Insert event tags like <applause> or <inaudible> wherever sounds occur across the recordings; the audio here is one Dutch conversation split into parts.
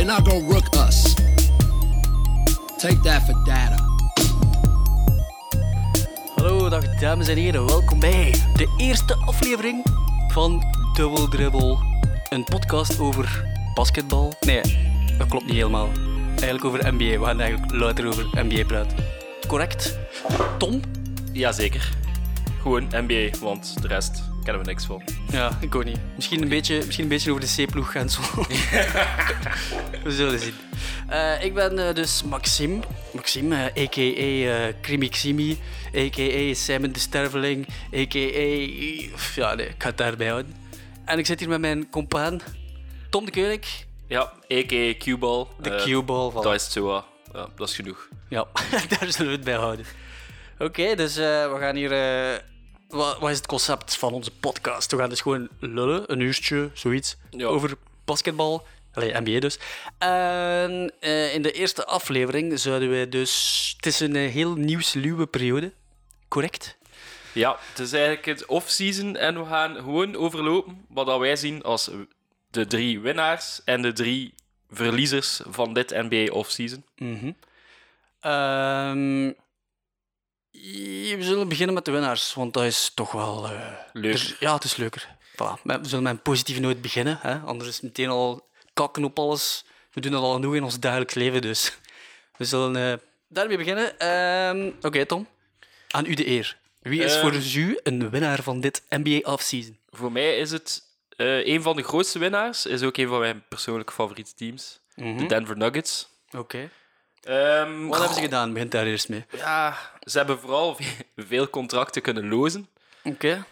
They're not gonna rook us. Take that for data. Hallo, dag dames en heren. Welkom bij de eerste aflevering van Double Dribble. Een podcast over basketbal. Nee, dat klopt niet helemaal. Eigenlijk over NBA. We gaan eigenlijk later over NBA praten. Correct? Tom? Jazeker. Gewoon NBA, want de rest kennen we niks van. Ja, ik ook niet. Misschien een beetje, misschien een beetje over de C-ploeg gaan zo. <laughs> we zullen zien. Eh, ik ben eh, dus Maxime. Maxime, eh, a.k.a. uh, Krimi a.k.a. Simon de Sterveling, a.k.a. Ja, nee, ik ga het daarbij houden. En ik zit hier met mijn compaan Tom de Keurig. Ja, a.k.a. Q-ball. De Q-ball van... Dat is het ja, dat is genoeg. Ja, <laughs> daar zullen we het bij houden. Oké, dus we gaan hier... wat, wat is het concept van onze podcast? We gaan dus gewoon lullen, een uurtje, zoiets, Ja. over basketbal. Allee, NBA dus. En eh, in de eerste aflevering zouden we dus... Het is een eh, heel nieuwsluwe periode, correct? Ja, het is eigenlijk het off-season en we gaan gewoon overlopen wat dat wij zien als de drie winnaars en de drie verliezers van dit NBA off-season. Ehm, we zullen beginnen met de winnaars, want dat is toch wel... eh, Leuker. er- ja, het is leuker. Voilà. We zullen met een positieve noot beginnen, hè? anders is het meteen al kakken op alles. We doen dat al genoeg in ons dagelijks leven, dus we zullen eh, daarmee beginnen. Ehm, Oké, Tom, aan u de eer. Wie is voor u een winnaar van dit NBA offseason? Voor mij is het eh, een van de grootste winnaars, is ook een van mijn persoonlijke favoriete teams. De Denver Nuggets. Oké. Ehm, Wat hebben ze gedaan? Begint daar eerst mee. Ja, ze hebben vooral ve- <laughs> veel contracten kunnen lozen. Oké.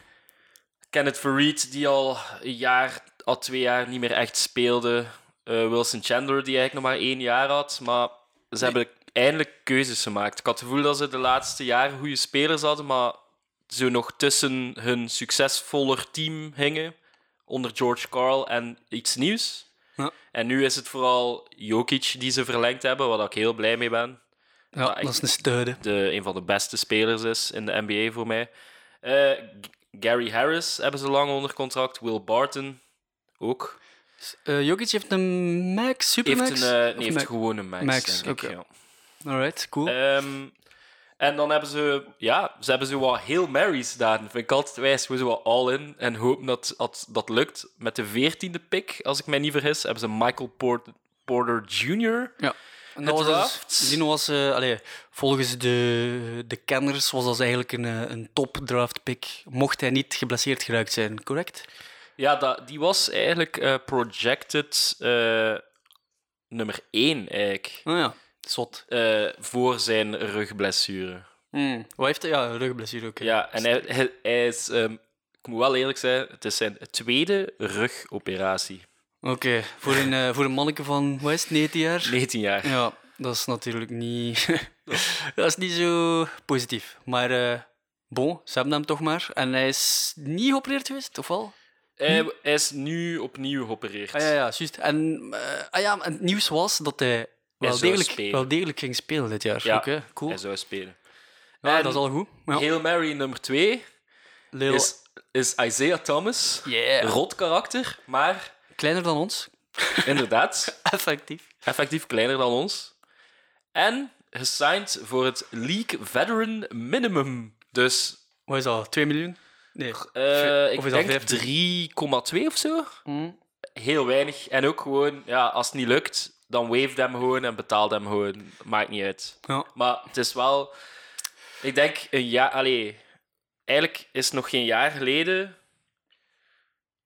Kenneth Farid, die al een jaar, al twee jaar niet meer echt speelde. Eh, Wilson Chandler, die eigenlijk nog maar één jaar had. Maar ze hebben eindelijk keuzes gemaakt. Ik had het gevoel dat ze de laatste jaren goede spelers hadden, maar zo nog tussen hun succesvoller team hingen. Onder George Carl en iets nieuws. Ja. En nu is het vooral Jokic die ze verlengd hebben, waar ik heel blij mee ben. Ja, dat is een de, een van de beste spelers is in de NBA voor mij. Eh, Gary Harris hebben ze lang onder contract. Will Barton ook. Eh Jokic heeft een max, supermax? Heeft, een, eh, nee, heeft gewoon een max, Max, denk ik. oké. Ja. Alright, cool. Ehm, en dan hebben ze, ja, ze hebben zo wat heel Marys gedaan. Vind ik altijd wijs, gewoon zo wat all-in. En hopen dat dat, dat lukt. Met de veertiende pick, als ik mij niet vergis, hebben ze Michael Port- Porter Jr. Ja. En dat was dus, was, eh, allee, volgens de, de kenners was dat eigenlijk een, eh, een top draft pick. Mocht hij niet geblesseerd geraakt zijn, correct? Ja, dat, die was eigenlijk eh, projected nummer 1 eigenlijk. Oh ja, zot. voor zijn rugblessure. Hmm. Wat heeft hij? Ja, een rugblessure, oké. Ja, en hij, hij, hij is, ehm, ik moet wel eerlijk zijn, het is zijn tweede rugoperatie. Oké, voor, een, eh, voor een manneke van, wat is het, 19 jaar? 19 jaar. Ja, dat is natuurlijk niet... <laughs> dat is niet zo positief. Maar, eh bon, ze hebben hem toch maar. En hij is niet geopereerd geweest, of wel? Hij, hij is nu opnieuw geopereerd. Ah ja, ja, juist. En, eh, ah, ja, en het nieuws was dat hij wel, degelijk, spelen. wel degelijk ging spelen dit jaar. Ja, Oké, cool. Hij zou spelen. Ja, En dat is al goed. Ja. Hail Mary nummer 2 Lil- is, is Isaiah Thomas. Yeah. Rot karakter, maar Kleiner dan ons. <laughs> inderdaad, Effectief. effectief kleiner dan ons. En gesigned voor het League Veteran Minimum. Dus Wat is dat? 2 miljoen? Nee. eh, ik Of is dat denk 3,2 of zo. Mm. Heel weinig. En ook gewoon, ja, als het niet lukt, dan wave hem gewoon en betaal hem gewoon. Maakt niet uit. Ja. Maar het is wel... Ik denk een jaar... Allee, eigenlijk is het nog geen jaar geleden...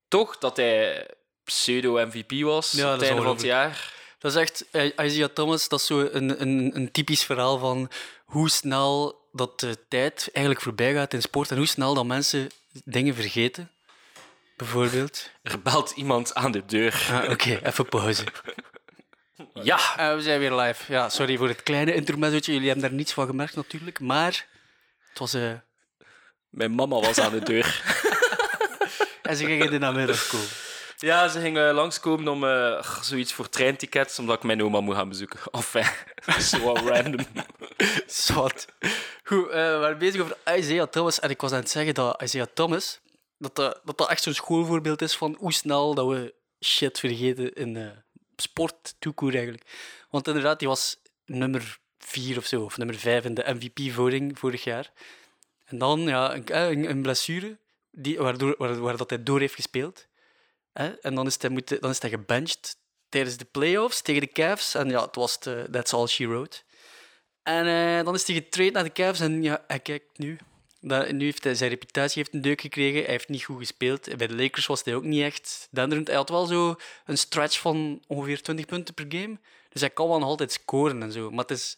Toch dat hij pseudo-MVP was Ja, op het einde van het jaar. Dat is echt, eh, Isaiah Thomas, dat is zo een, een, een typisch verhaal van hoe snel dat de tijd eigenlijk voorbij gaat in sport en hoe snel dat mensen dingen vergeten. Bijvoorbeeld. Er belt iemand aan de deur. Ah, Oké, <laughs> even pauze. Ja, Eh, we zijn weer live. Ja, sorry voor het kleine intermezzootje. Jullie hebben daar niets van gemerkt natuurlijk, maar het was... eh mijn mama was aan de deur. <laughs> en ze gingen in de namiddag komen. Ja, ze gingen langskomen om eh, zoiets voor treintickets, omdat ik mijn oma moet gaan bezoeken. <laughs> Enfin, zo wat random. <laughs> Zwat. Goed, eh, we waren bezig over Isaiah Thomas. En ik was aan het zeggen dat Isaiah Thomas... Dat dat, echt zo'n schoolvoorbeeld is van hoe snel dat we shit vergeten in eh, sport eigenlijk. Want inderdaad, die was nummer vier of zo, of nummer vijf in de MVP-voting vorig jaar. En dan ja, een, eh, blessure die, waardoor, waar, waar dat hij door heeft gespeeld. En dan is, hij moeten, dan is hij gebenched tijdens de playoffs tegen de Cavs. En ja, het was de, that's all she wrote. En eh, dan is hij getraind naar de Cavs en ja, hij kijkt nu. Dat, nu heeft hij, zijn reputatie heeft een deuk gekregen. Hij heeft niet goed gespeeld. Bij de Lakers was hij ook niet echt denderend. Hij had wel zo een stretch van ongeveer 20 punten per game. Dus hij kan wel altijd scoren en zo. Maar het is,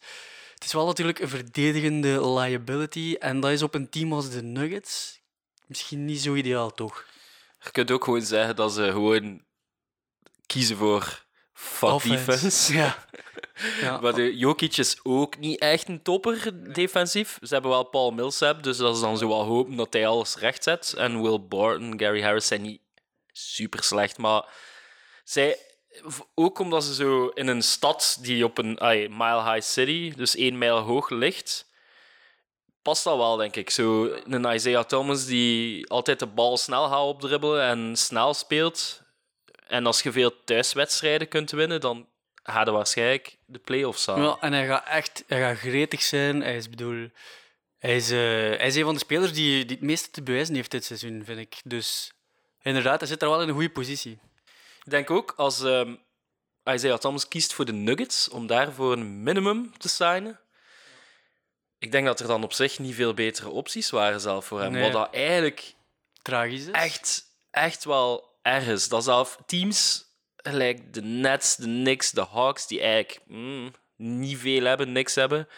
het is wel natuurlijk een verdedigende liability. En dat is op een team als de Nuggets misschien niet zo ideaal, toch? Je kunt ook gewoon zeggen dat ze gewoon kiezen voor fuck Offense. defense. <laughs> Ja. <laughs> ja. Maar de Jokic is ook niet echt een topper defensief. Ze hebben wel Paul Millsap, dus dat is dan zo wel hopen dat hij alles recht zet. En Will Barton, Gary Harris zijn niet super slecht, maar zij, ook omdat ze zo in een stad die op een ay, mile high city, dus één mijl hoog ligt, past dat wel, denk ik. Zo een Isaiah Thomas die altijd de bal snel gaat opdribbelen en snel speelt. En als je veel thuiswedstrijden kunt winnen, dan ga je waarschijnlijk de play-offs halen. Ja, en hij gaat echt hij gaat gretig zijn. Hij is, bedoel, hij is, eh, hij is een van de spelers die, die het meeste te bewijzen heeft dit seizoen, vind ik. Dus inderdaad, hij zit er wel in een goede positie. Ik denk ook als ehm, Isaiah Thomas kiest voor de Nuggets om daar voor een minimum te signen. Ik denk dat er dan op zich niet veel betere opties waren zelf voor hem. Nee. Wat dat eigenlijk Tragisch is. echt, echt wel erg is. Dat zelf teams gelijk de Nets, de Knicks, de Hawks, die eigenlijk mm, niet veel hebben, niks hebben,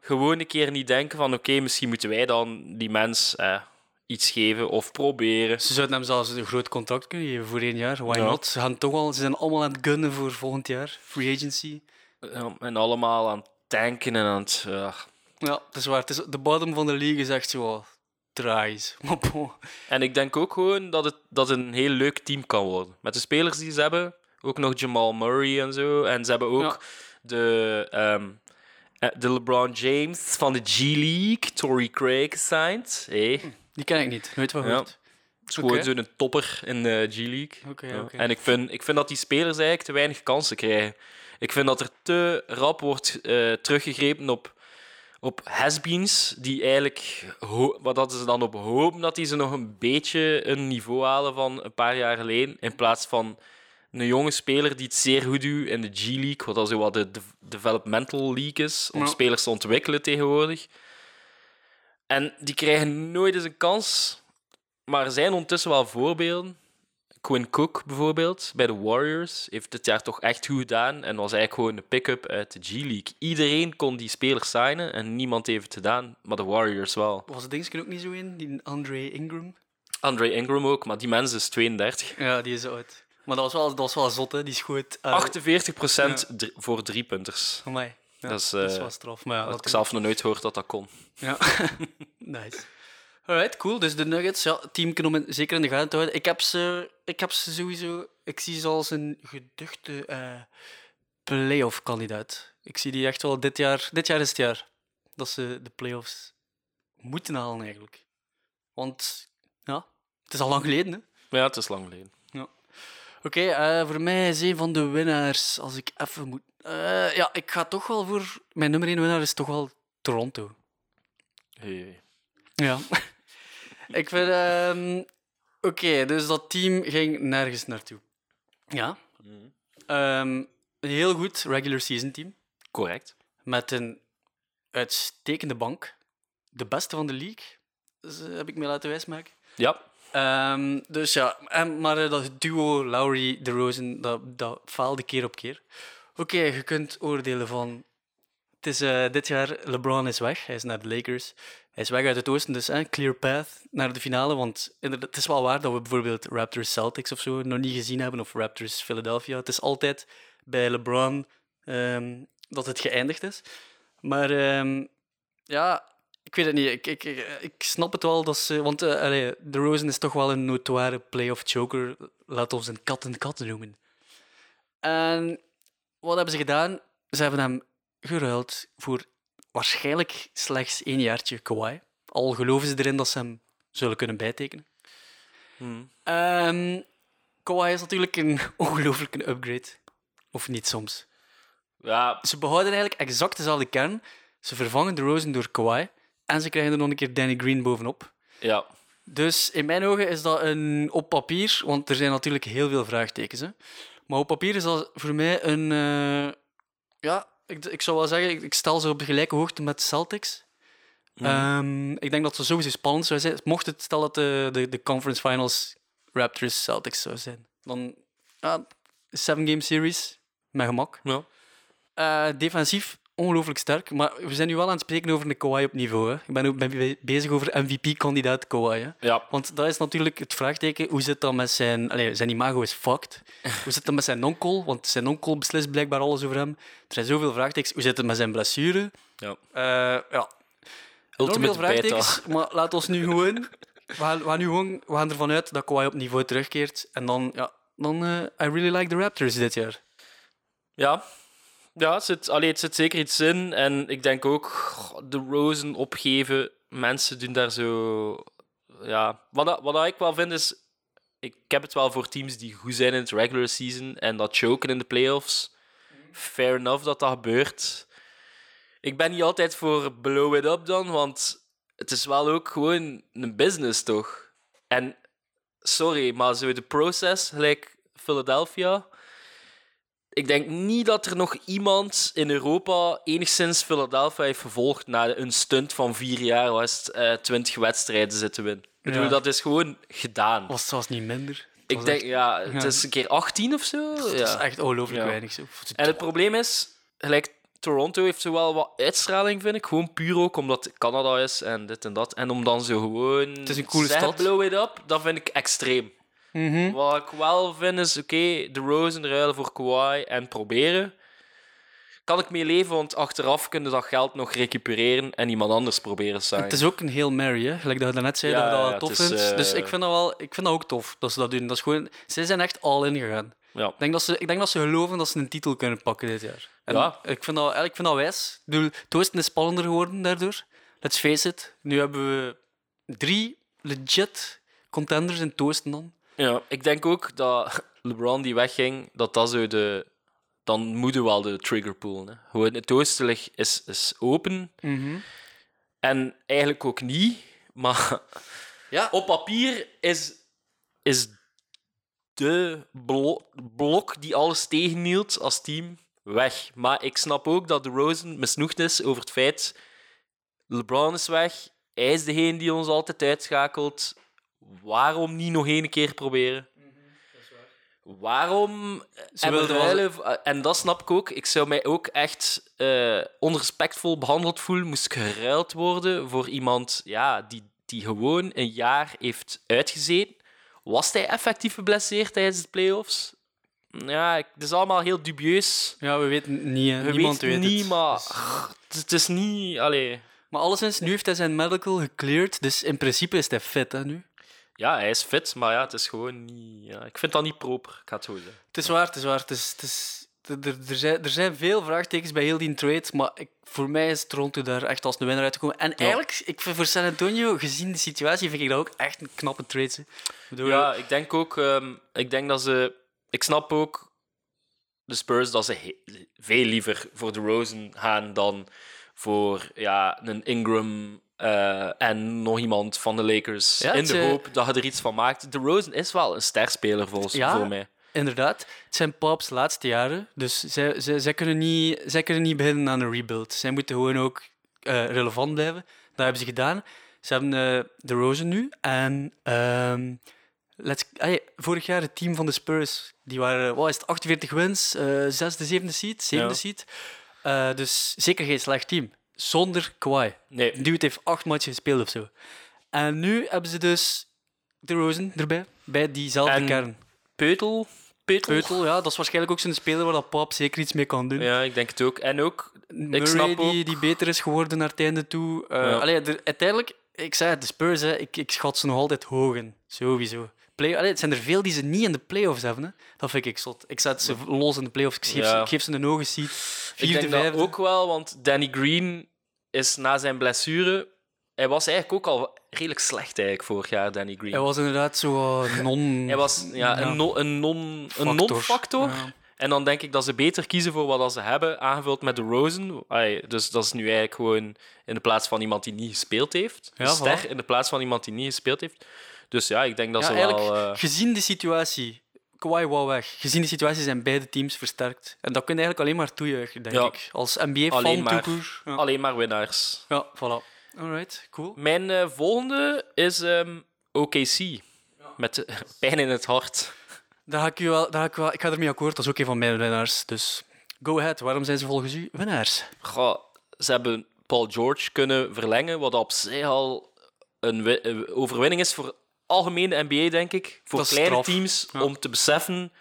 gewoon een keer niet denken van oké, misschien moeten wij dan die mens eh, iets geven of proberen. Ze zouden hem zelfs een groot contract kunnen geven voor één jaar. Why Ja. not? Ze, gaan toch al, ze zijn allemaal aan het gunnen voor volgend jaar. Free agency. Ja, en allemaal aan het tanken en aan het... Ja, het is waar. Het is, de bottom van de league is echt zo <laughs> bon. En ik denk ook gewoon dat het, dat het een heel leuk team kan worden. Met de spelers die ze hebben, ook nog Jamal Murray en zo. En ze hebben ook Ja. de, ehm, eh, de LeBron James van de G-League, Torrey Craig, gesigned. Hey. Die ken ik niet. Nooit van Ja. gehoord. Het is gewoon zo'n topper in de G-League. Ja. En ik vind, ik vind dat die spelers eigenlijk te weinig kansen krijgen. Ik vind dat er te rap wordt eh, teruggegrepen op, op has-beens, die eigenlijk, wat dat ze dan op hopen dat die ze nog een beetje een niveau halen van een paar jaar geleden, in plaats van een jonge speler die het zeer goed doet in de G-League, wat dan zo wat de de- developmental league is, om Ja. spelers te ontwikkelen tegenwoordig. En die krijgen nooit eens een kans. Maar er zijn ondertussen wel voorbeelden. Quinn Cook bijvoorbeeld, bij de Warriors, heeft dit jaar toch echt goed gedaan en was eigenlijk gewoon een pick-up uit de G-League. Iedereen kon die speler signen en niemand heeft het gedaan, maar de Warriors wel. Was het ding ook niet zo in? Die Andre Ingram? Andre Ingram ook, maar die mens is 32. Ja, die is oud. Maar dat was wel, dat was wel zot, hè. Die schoot... Uh, 48% drie- voor driepunters. Amai. Ja, Dat is, dat is eh, wel straf. Maar ja, Had dat ik zelf nog nooit gehoord dat dat kon. Ja. <laughs> nice. Alright, cool. Dus de Nuggets, ja, team om in- zeker in de gaten te houden. Ik heb ze, ik heb ze sowieso... Ik zie ze als een geduchte eh playoff kandidaat. Ik zie die echt wel dit jaar... Dit jaar is het jaar dat ze de playoffs moeten halen, eigenlijk. Want, ja, het is al lang geleden, hè. Ja, het is lang geleden. Oké, eh, voor mij is een van de winnaars, als ik even moet... eh, ja, ik ga toch wel voor... Mijn nummer 1 winnaar is toch wel Toronto. Hey. Ja. <laughs> ik vind... ehm, Oké, dus dat team ging nergens naartoe. Ja. Ehm, een heel goed regular season team. Correct. Met een uitstekende bank. De beste van de league, dus, heb ik me laten wijsmaken. Ja, Ehm, dus ja, en, maar eh, dat duo Lowry, DeRozan, dat, dat faalde keer op keer. Oké, je kunt oordelen van... Is eh, dit jaar, LeBron is weg. Hij is naar de Lakers. Hij is weg uit het oosten, dus hè, clear path naar de finale. Want het is wel waar dat we bijvoorbeeld Raptors Celtics of zo nog niet gezien hebben, of Raptors Philadelphia. Het is altijd bij LeBron ehm, dat het geëindigd is. Maar ehm, ja, ik weet het niet. Ik, ik, ik, snap het wel. Dat ze, want allee, de Rosen is toch wel een notoire playoff joker. Laat ons een kat en kat noemen. En wat hebben ze gedaan? Ze hebben hem geruild voor waarschijnlijk slechts één jaartje Kawhi. Al geloven ze erin dat ze hem zullen kunnen bijtekenen. Hmm. Ehm Kawhi is natuurlijk een <laughs> ongelooflijke upgrade. Of niet soms? Ja, Ze behouden eigenlijk exact dezelfde kern. Ze vervangen de Rosen door Kawhi. En ze krijgen er nog een keer Danny Green bovenop. ja. Dus in mijn ogen is dat een op papier, want er zijn natuurlijk heel veel vraagtekens. Hè. Maar op papier is dat voor mij een. eh, ja, ik, ik zou wel zeggen, ik, ik stel ze op de gelijke hoogte met de Celtics. Ehm, ik denk dat het sowieso spannend zou zijn. Mocht het stel dat de, de, de conference finals Raptors Celtics zou zijn, dan ja, seven game series met gemak. ja. Eh, defensief ongelooflijk sterk, maar we zijn nu wel aan het spreken over een Kawhi op niveau. Hè. Ik ben ook ben bezig over MVP-kandidaat Kawhi. Hè. Ja. Want dat is natuurlijk het vraagteken. Hoe zit dat met zijn... Zijn imago is fucked. <laughs> Hoe zit dat met zijn onkel? Want zijn onkel beslist blijkbaar alles over hem. Er zijn zoveel vraagtekens. Hoe zit het met zijn blessure? ja. Eh ja, veel Ultimate beta. vraagtekens. <laughs> Maar laat ons nu gewoon... We gaan, we gaan nu gewoon we gaan ervan uit dat Kawhi op niveau terugkeert. En dan... Ja, dan eh, I really like the Raptors dit jaar. Ja, ja het, zit, allee, het zit zeker iets in. En ik denk ook de Rosen opgeven. Mensen doen daar zo. Ja, wat, wat ik wel vind is. Ik heb het wel voor teams die goed zijn in het regular season en dat choken in de playoffs. Fair enough dat dat gebeurt. Ik ben niet altijd voor blow it up dan, want het is wel ook gewoon een business toch? En sorry, maar zo de process, gelijk Philadelphia. Ik denk niet dat er nog iemand in Europa enigszins Philadelphia heeft vervolgd na een stunt van vier jaar, was het eh, 20 wedstrijden zitten winnen. Ik bedoel, Ja. dat is gewoon gedaan. Was zelfs niet minder. Het Ik denk, echt- ja, het ja. is een keer 18 of zo. Dat is Ja. echt ongelooflijk weinig. Zo. En het probleem is, gelijk Toronto heeft zo wel wat uitstraling, vind ik. Gewoon puur ook omdat het Canada is en dit en dat. En om dan zo gewoon. Het is een coole zeggen, stad. blow it up, dat vind ik extreem. Mhm. Wat ik wel vind is, oké, de Rosen ruilen voor Kawhi en proberen. Kan ik mee leven, want achteraf kunnen dat geld nog recupereren en iemand anders proberen te Het is ook een heel Mary, hè? gelijk dat je daarnet zei Ja, dat je dat ja, tof vindt. eh, Dus ik vind, dat wel, ik vind dat ook tof dat ze dat doen. Dat is gewoon, zij zijn echt all in gegaan. Ja. Ik denk, dat ze, ik denk dat ze geloven dat ze een titel kunnen pakken dit jaar. En Ja. ik, vind dat, ik vind dat wijs. Oosten is spannender geworden daardoor. Let's face it. Nu hebben we drie legit contenders in het oosten dan. Ja, ik denk ook dat <laughs> LeBron die wegging, dat dat zo de... Dan moeten wel de triggerpool. Hè. Gewoon het oostelijk is, is open. En eigenlijk ook niet. Maar <laughs> Ja. op papier is, is de blo- blok die alles tegenhield als team weg. Maar ik snap ook dat de Rosen misnoegd is over het feit... LeBron is weg. Hij is degene die ons altijd uitschakelt. Waarom niet nog één keer proberen? Waarom Ze en, wilden wel- ruilen, en dat snap ik ook. Ik zou mij ook echt eh, onrespectvol behandeld voelen moest ik geruild worden voor iemand ja, die, die gewoon een jaar heeft uitgezeten. Was hij effectief geblesseerd tijdens de playoffs? Ja, het is allemaal heel dubieus. Ja, we weten niet. hè. We Niemand weten weet niet, het. maar Dus- het, het is niet... Allee. Maar alleszins, nu heeft hij zijn medical gecleared. Dus in principe is hij fit hè, nu. Ja, hij is fit, maar ja, het is gewoon niet... Ja, ik vind dat niet proper, ik ga het zo zeggen. Het is waar, het is waar. Het is, het is, er, er, zijn, er zijn veel vraagtekens bij heel die trade, maar ik, voor mij is Toronto daar echt als een winnaar uitgekomen. En eigenlijk, ik vind voor San Antonio, gezien de situatie, vind ik dat ook echt een knappe trade. hè. Bedoel, Ja, ik denk ook... ehm, ik denk dat ze... Ik snap ook de Spurs dat ze veel liever voor de Rosen gaan dan voor ja, een Ingram eh, en nog iemand van de Lakers. Ja, in de hoop dat je er iets van maakt. De Rosen is wel een sterspeler volgens Ja. voor mij. Inderdaad, het zijn Paps laatste jaren, dus zij, zij, zij, kunnen niet, zij kunnen niet beginnen aan een rebuild. Zij moeten gewoon ook eh, relevant blijven. Dat hebben ze gedaan. Ze hebben eh, de Rosen nu en ehm, let's, vorig jaar het team van de Spurs, die waren wat is het, 48 wins, zesde, zevende seed, zevende Ja. seed. Dus zeker geen slecht team. Zonder Kawhi. Nee, dude heeft acht matchen gespeeld of zo. En nu hebben ze dus de Rosen erbij, bij diezelfde En- kern. Peutel. Peutel. Peutel, ja, dat is waarschijnlijk ook zo'n speler waar dat Pap zeker iets mee kan doen. Ja, ik denk het ook. En ook... Murray, snap die, ook- die beter is geworden naar het einde toe. Ja. allee, er- uiteindelijk, ik zei het, de Spurs, hè, ik, ik schat ze nog altijd hoog in. Sowieso. Play, allee, het zijn er veel die ze niet in de playoffs hebben. Hè. Dat vind ik zot. Ik zet ze los in de playoffs. Ik geef, Ja. ze, ik geef ze een hoge seed. Ik denk dat ook wel, want Danny Green is na zijn blessure... Hij was eigenlijk ook al redelijk slecht eigenlijk vorig jaar, Danny Green. Hij was inderdaad zo eh, <laughs> non... Hij was ja, Ja. een, no- een non- een Factor. non-factor. Ja. En dan denk ik dat ze beter kiezen voor wat ze hebben, aangevuld met de Rosen. Dus dat is nu eigenlijk gewoon in de plaats van iemand die niet gespeeld heeft. Ja, ster in de plaats van iemand die niet gespeeld heeft. Dus ja, ik denk dat Ja, ze wel... eh, gezien de situatie, Kawhi wou weg. Gezien de situatie zijn beide teams versterkt. En dat kun je eigenlijk alleen maar toejuichen, denk Ja. ik. Als NBA-fan. Ja. Alleen maar winnaars. ja, voilà. Alright, cool. Mijn eh, volgende is ehm, OKC. Met eh, <laughs> pijn in het hart. Daar ga ik, u wel, daar ga ik, wel, ik ga ermee akkoord, dat is ook een van mijn winnaars. Dus go ahead, waarom zijn ze volgens u winnaars? Goh, ze hebben Paul George kunnen verlengen, wat op zich al een overwinning is voor algemene NBA, denk ik. Voor Dat kleine teams, Ja. om te beseffen...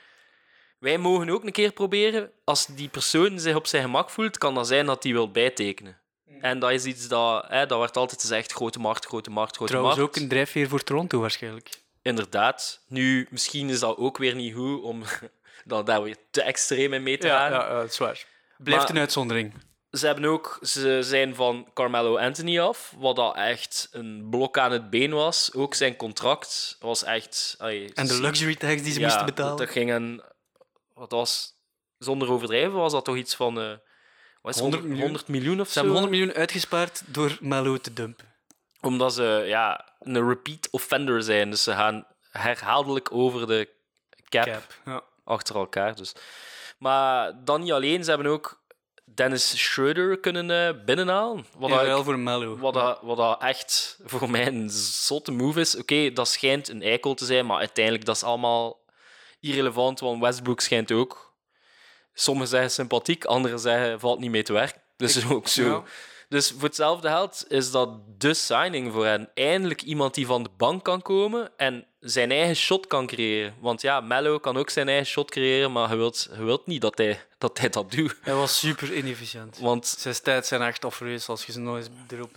Wij mogen ook een keer proberen. Als die persoon zich op zijn gemak voelt, kan dat zijn dat hij wil bijtekenen. Mm. En dat is iets dat... Hè, dat wordt altijd gezegd, grote markt, grote markt, grote Trouwens markt. ook een drijfveer voor Toronto waarschijnlijk. Inderdaad. Nu, misschien is dat ook weer niet goed om <laughs> dan daar weer te extreem in mee te gaan. ja, dat is waar. Blijft Maar- een uitzondering. Ze, hebben ook, ze zijn van Carmelo Anthony af, wat dat echt een blok aan het been was. Ook zijn contract was echt... allee, En de luxury tax die ze ja, moesten betalen. dat ging een... Wat was... Zonder overdrijven was dat toch iets van... wat is het, 100 miljoen? 100 miljoen of Ze zo? hebben 100 miljoen uitgespaard door Melo te dumpen. Omdat ze ja, een repeat offender zijn. Dus ze gaan herhaaldelijk over de cap, Cap. Ja. achter elkaar. Dus. Maar dan niet alleen, ze hebben ook Dennis Schroeder kunnen eh, binnenhalen. Wat voor Melo. Wat, dat, wat dat echt voor mij een zotte move is. Oké, dat schijnt een eikel te zijn, maar uiteindelijk dat is allemaal irrelevant, want Westbrook schijnt ook. Sommigen zeggen sympathiek, anderen zeggen valt niet mee te werken. Dus ook zo. ja. Dus voor hetzelfde geld is dat de signing voor hen. Eindelijk iemand die van de bank kan komen en zijn eigen shot kan creëren. Want ja, Mello kan ook zijn eigen shot creëren, maar je wilt, je wilt niet dat hij, dat hij dat doet. Hij was super inefficiënt. Want Zijn stats zijn echt afreus als je ze nog eens erop...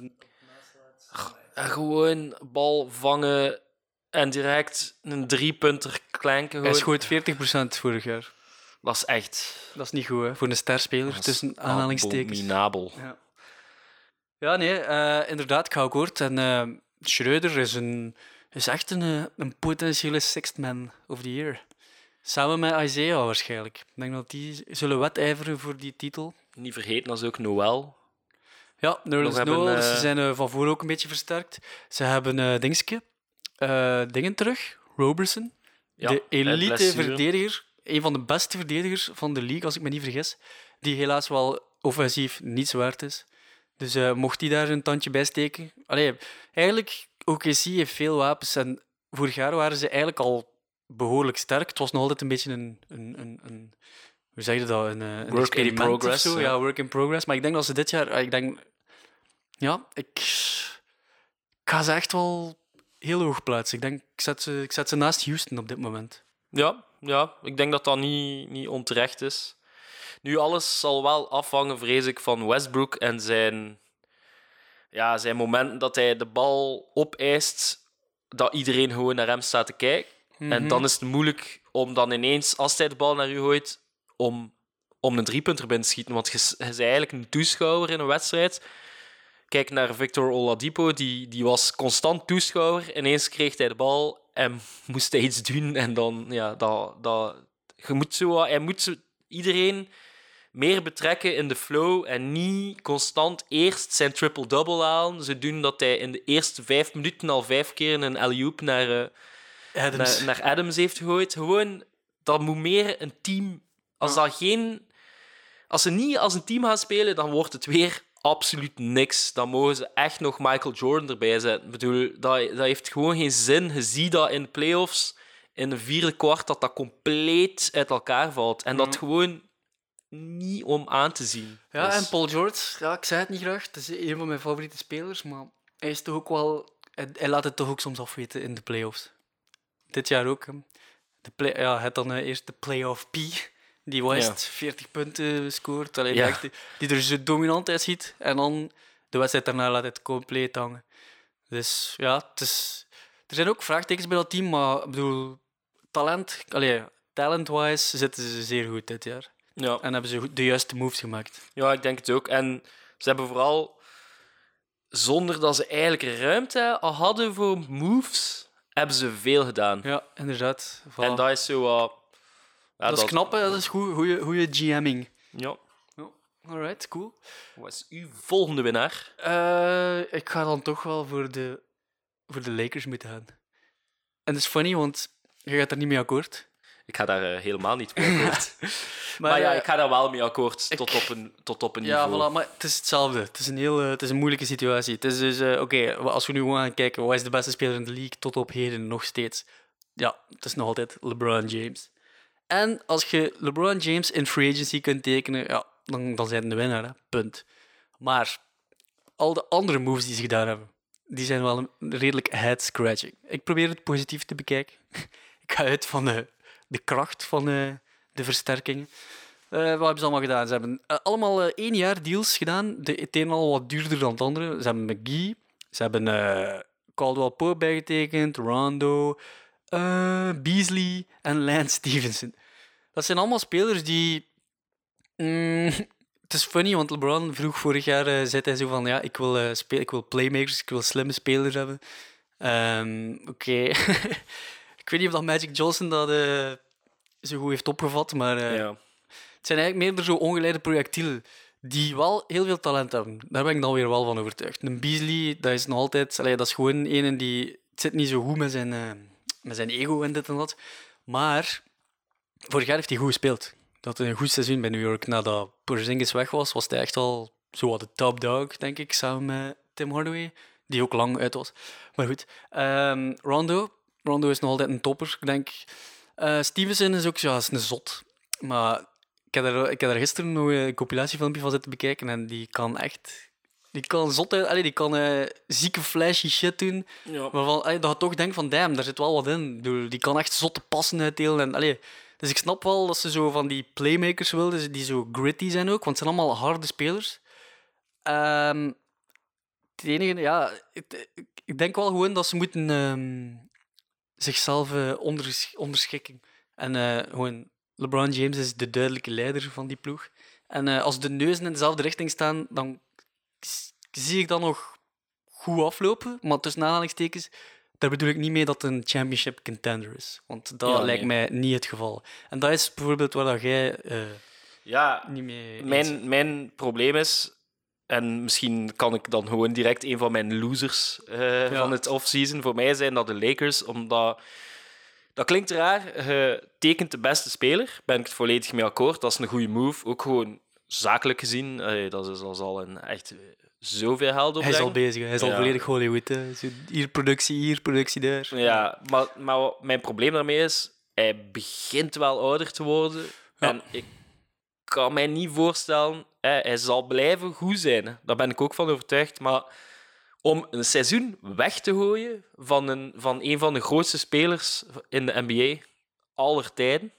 Gewoon bal vangen en direct een driepunter klanken. Hij schoot 40% vorig jaar. Dat is echt Dat is niet goed, hè? Voor een sterspeler, tussen aanhalingstekens. abominabel. Ja, ja nee, eh, inderdaad, ik ga akkoord. En eh Schreuder is, een, is echt een, eh, een potentiële sixth man of the year. Samen met Isaiah waarschijnlijk. Ik denk dat die zullen wedijveren voor die titel. Niet vergeten, dat is ook Noël. Ja, Nerlens hebben, Noel, dus ze zijn van voor ook een beetje versterkt. Ze hebben eh Dingske, dingen terug, Robertson. Ja, de elite verdediger, een van de beste verdedigers van de league, als ik me niet vergis. Die helaas wel offensief niets waard is. Dus eh, mocht hij daar een tandje bij steken. Allee, eigenlijk, OKC heeft veel wapens. En vorig jaar waren ze eigenlijk al behoorlijk sterk. Het was nog altijd een beetje een. een, een, een hoe zeg je dat? Een, eh, een in progress, zo. ja. Ja, work in progress. Maar ik denk dat ze dit jaar. ah, Ik denk, ja, ik, ik ga ze echt wel heel hoog plaatsen. Ik denk, ik zet ze, ik zet ze naast Houston op dit moment. Ja, ja, ik denk dat dat niet, niet onterecht is. Nu, alles zal wel afhangen, vrees ik, van Westbrook en zijn, ja, zijn moment dat hij de bal opeist, dat iedereen gewoon naar hem staat te kijken. En dan is het moeilijk om dan ineens, als hij de bal naar u gooit, om, om een driepunter binnen te schieten. Want je, s- je bent eigenlijk een toeschouwer in een wedstrijd. Kijk naar Victor Oladipo, die, die was constant toeschouwer. Ineens kreeg hij de bal en <laughs> moest hij iets doen. En dan, ja, dat, dat, je moet zo, hij moet zo, iedereen meer betrekken in de flow en niet constant eerst zijn triple-double halen. Ze doen dat hij in de eerste vijf minuten al vijf keer een alley-oop naar, eh, Adams. naar, naar Adams heeft gegooid. Gewoon, dat moet meer een team. Als dat geen. Als ze niet als een team gaan spelen, dan wordt het weer absoluut niks. Dan mogen ze echt nog Michael Jordan erbij zetten. Ik bedoel, dat, dat heeft gewoon geen zin. Je ziet dat in de playoffs, in de vierde kwart, dat dat compleet uit elkaar valt. En dat gewoon niet om aan te zien. Ja, Dus- en Paul George, ja, ik zei het niet graag, het is een van mijn favoriete spelers, maar hij is toch ook wel... Hij, hij laat het toch ook soms afweten in de playoffs. Dit jaar ook. De play, ja, hij had dan eh, eerst de playoff P, die West 40 punten scoort, Ja. echt- die er zo dominant uitziet, en dan de wedstrijd daarna laat hij het compleet hangen. Dus ja, het is, er zijn ook vraagtekens bij dat team, maar ik bedoel, talent, allee, talent-wise zitten ze zeer goed dit jaar. Ja. En hebben ze de juiste moves gemaakt. Ja, ik denk het ook. En ze hebben vooral, zonder dat ze eigenlijk ruimte al hadden voor moves, hebben ze veel gedaan. Ja, inderdaad. Voilà. En dat is zo wat... Ja, dat is knap, hè? Dat is goed, goede, goede GM'ing. Ja. Alright, cool. Wat is uw volgende winnaar? Eh, ik ga dan toch wel voor de, voor de Lakers moeten gaan. En dat is funny, want je gaat er niet mee akkoord. Ik ga daar eh, helemaal niet mee <laughs> akkoord. maar, ja, eh, ik ga daar wel mee akkoord tot op een, tot op een Ja, niveau. voilà, maar het is hetzelfde. Het is een, heel, eh, het is een moeilijke situatie. Het is dus, oké, als we nu gewoon gaan kijken, wat is de beste speler in de league tot op heden nog steeds? Ja, het is nog altijd LeBron James. En als je LeBron James in free agency kunt tekenen, ja, dan, dan zijn de winnaar, hè. punt. Maar al de andere moves die ze gedaan hebben, die zijn wel een redelijk head-scratching. Ik probeer het positief te bekijken. <laughs> Ik ga uit van de, de kracht van eh, de versterkingen. Eh, wat hebben ze allemaal gedaan? Ze hebben eh, allemaal één jaar deals gedaan. De het een al wat duurder dan het andere. Ze hebben McGee, ze hebben Caldwell Pope bijgetekend, Rondo, Beasley en Lance Stevenson. Dat zijn allemaal spelers die. Mm, het is funny, want LeBron vroeg vorig jaar, zei hij zo van, ja, ik wil, speel, ik wil playmakers, ik wil slimme spelers hebben. Ehm, Oké. <laughs> ik weet niet of dat Magic Johnson dat eh, zo goed heeft opgevat, maar eh, Ja. het zijn eigenlijk meer zo ongeleide projectielen die wel heel veel talent hebben. Daar ben ik dan weer wel van overtuigd. Een Beasley, dat is nog altijd... Allee, dat is gewoon een die... Het zit niet zo goed met zijn, eh, met zijn ego en dit en dat. Maar vorig jaar heeft hij goed gespeeld. Dat een goed seizoen bij New York. Nadat Porzingis weg was, was hij echt al zo wat de top dog, denk ik, samen met Tim Hardaway. Die ook lang uit was. Maar goed. Ehm, Rondo. Rondo is nog altijd een topper, ik denk. Eh, Stevenson is ook ja, is een zot. Maar ik heb, er, ik heb daar gisteren nog een compilatiefilmpje van zitten bekijken en die kan echt... Die kan zot uit, allee, die kan eh, zieke flashy shit doen. Ja. Waarvan allee, dat je toch denkt van, damn, daar zit wel wat in. Bedoel, die kan echt zotte passen uitdelen. En, allee, dus ik snap wel dat ze zo van die playmakers wilden, die zo gritty zijn ook, want het zijn allemaal harde spelers. Ehm, het enige, ja, het- ik, ik denk wel gewoon dat ze moeten ehm, zichzelf eh, onders- onderschikken. En eh, gewoon, LeBron James is de duidelijke leider van die ploeg. En eh, als de neuzen in dezelfde richting staan, dan zie ik dat nog goed aflopen. Maar tussen aanhalingstekens, daar bedoel ik niet mee dat het een championship contender is. Want dat Ja, lijkt nee. mij niet het geval. En dat is bijvoorbeeld waar dat jij ja, niet mee mijn, mijn probleem is, en misschien kan ik dan gewoon direct een van mijn losers eh, Ja. van het offseason voor mij zijn dat de Lakers, omdat dat klinkt raar. Je tekent de beste speler, ben ik het volledig mee akkoord. Dat is een goede move, ook gewoon zakelijk gezien. eh, dat is al een echt eh, zoveel geld Hij is al bezig, hij is al volledig Hollywood. Hè. Hier productie, hier productie, daar. Ja, maar, maar mijn probleem daarmee is, hij begint wel ouder te worden. Ja. En ik kan mij niet voorstellen, hij zal blijven goed zijn. Daar ben ik ook van overtuigd. Maar om een seizoen weg te gooien van een van, een van de grootste spelers in de NBA aller tijden,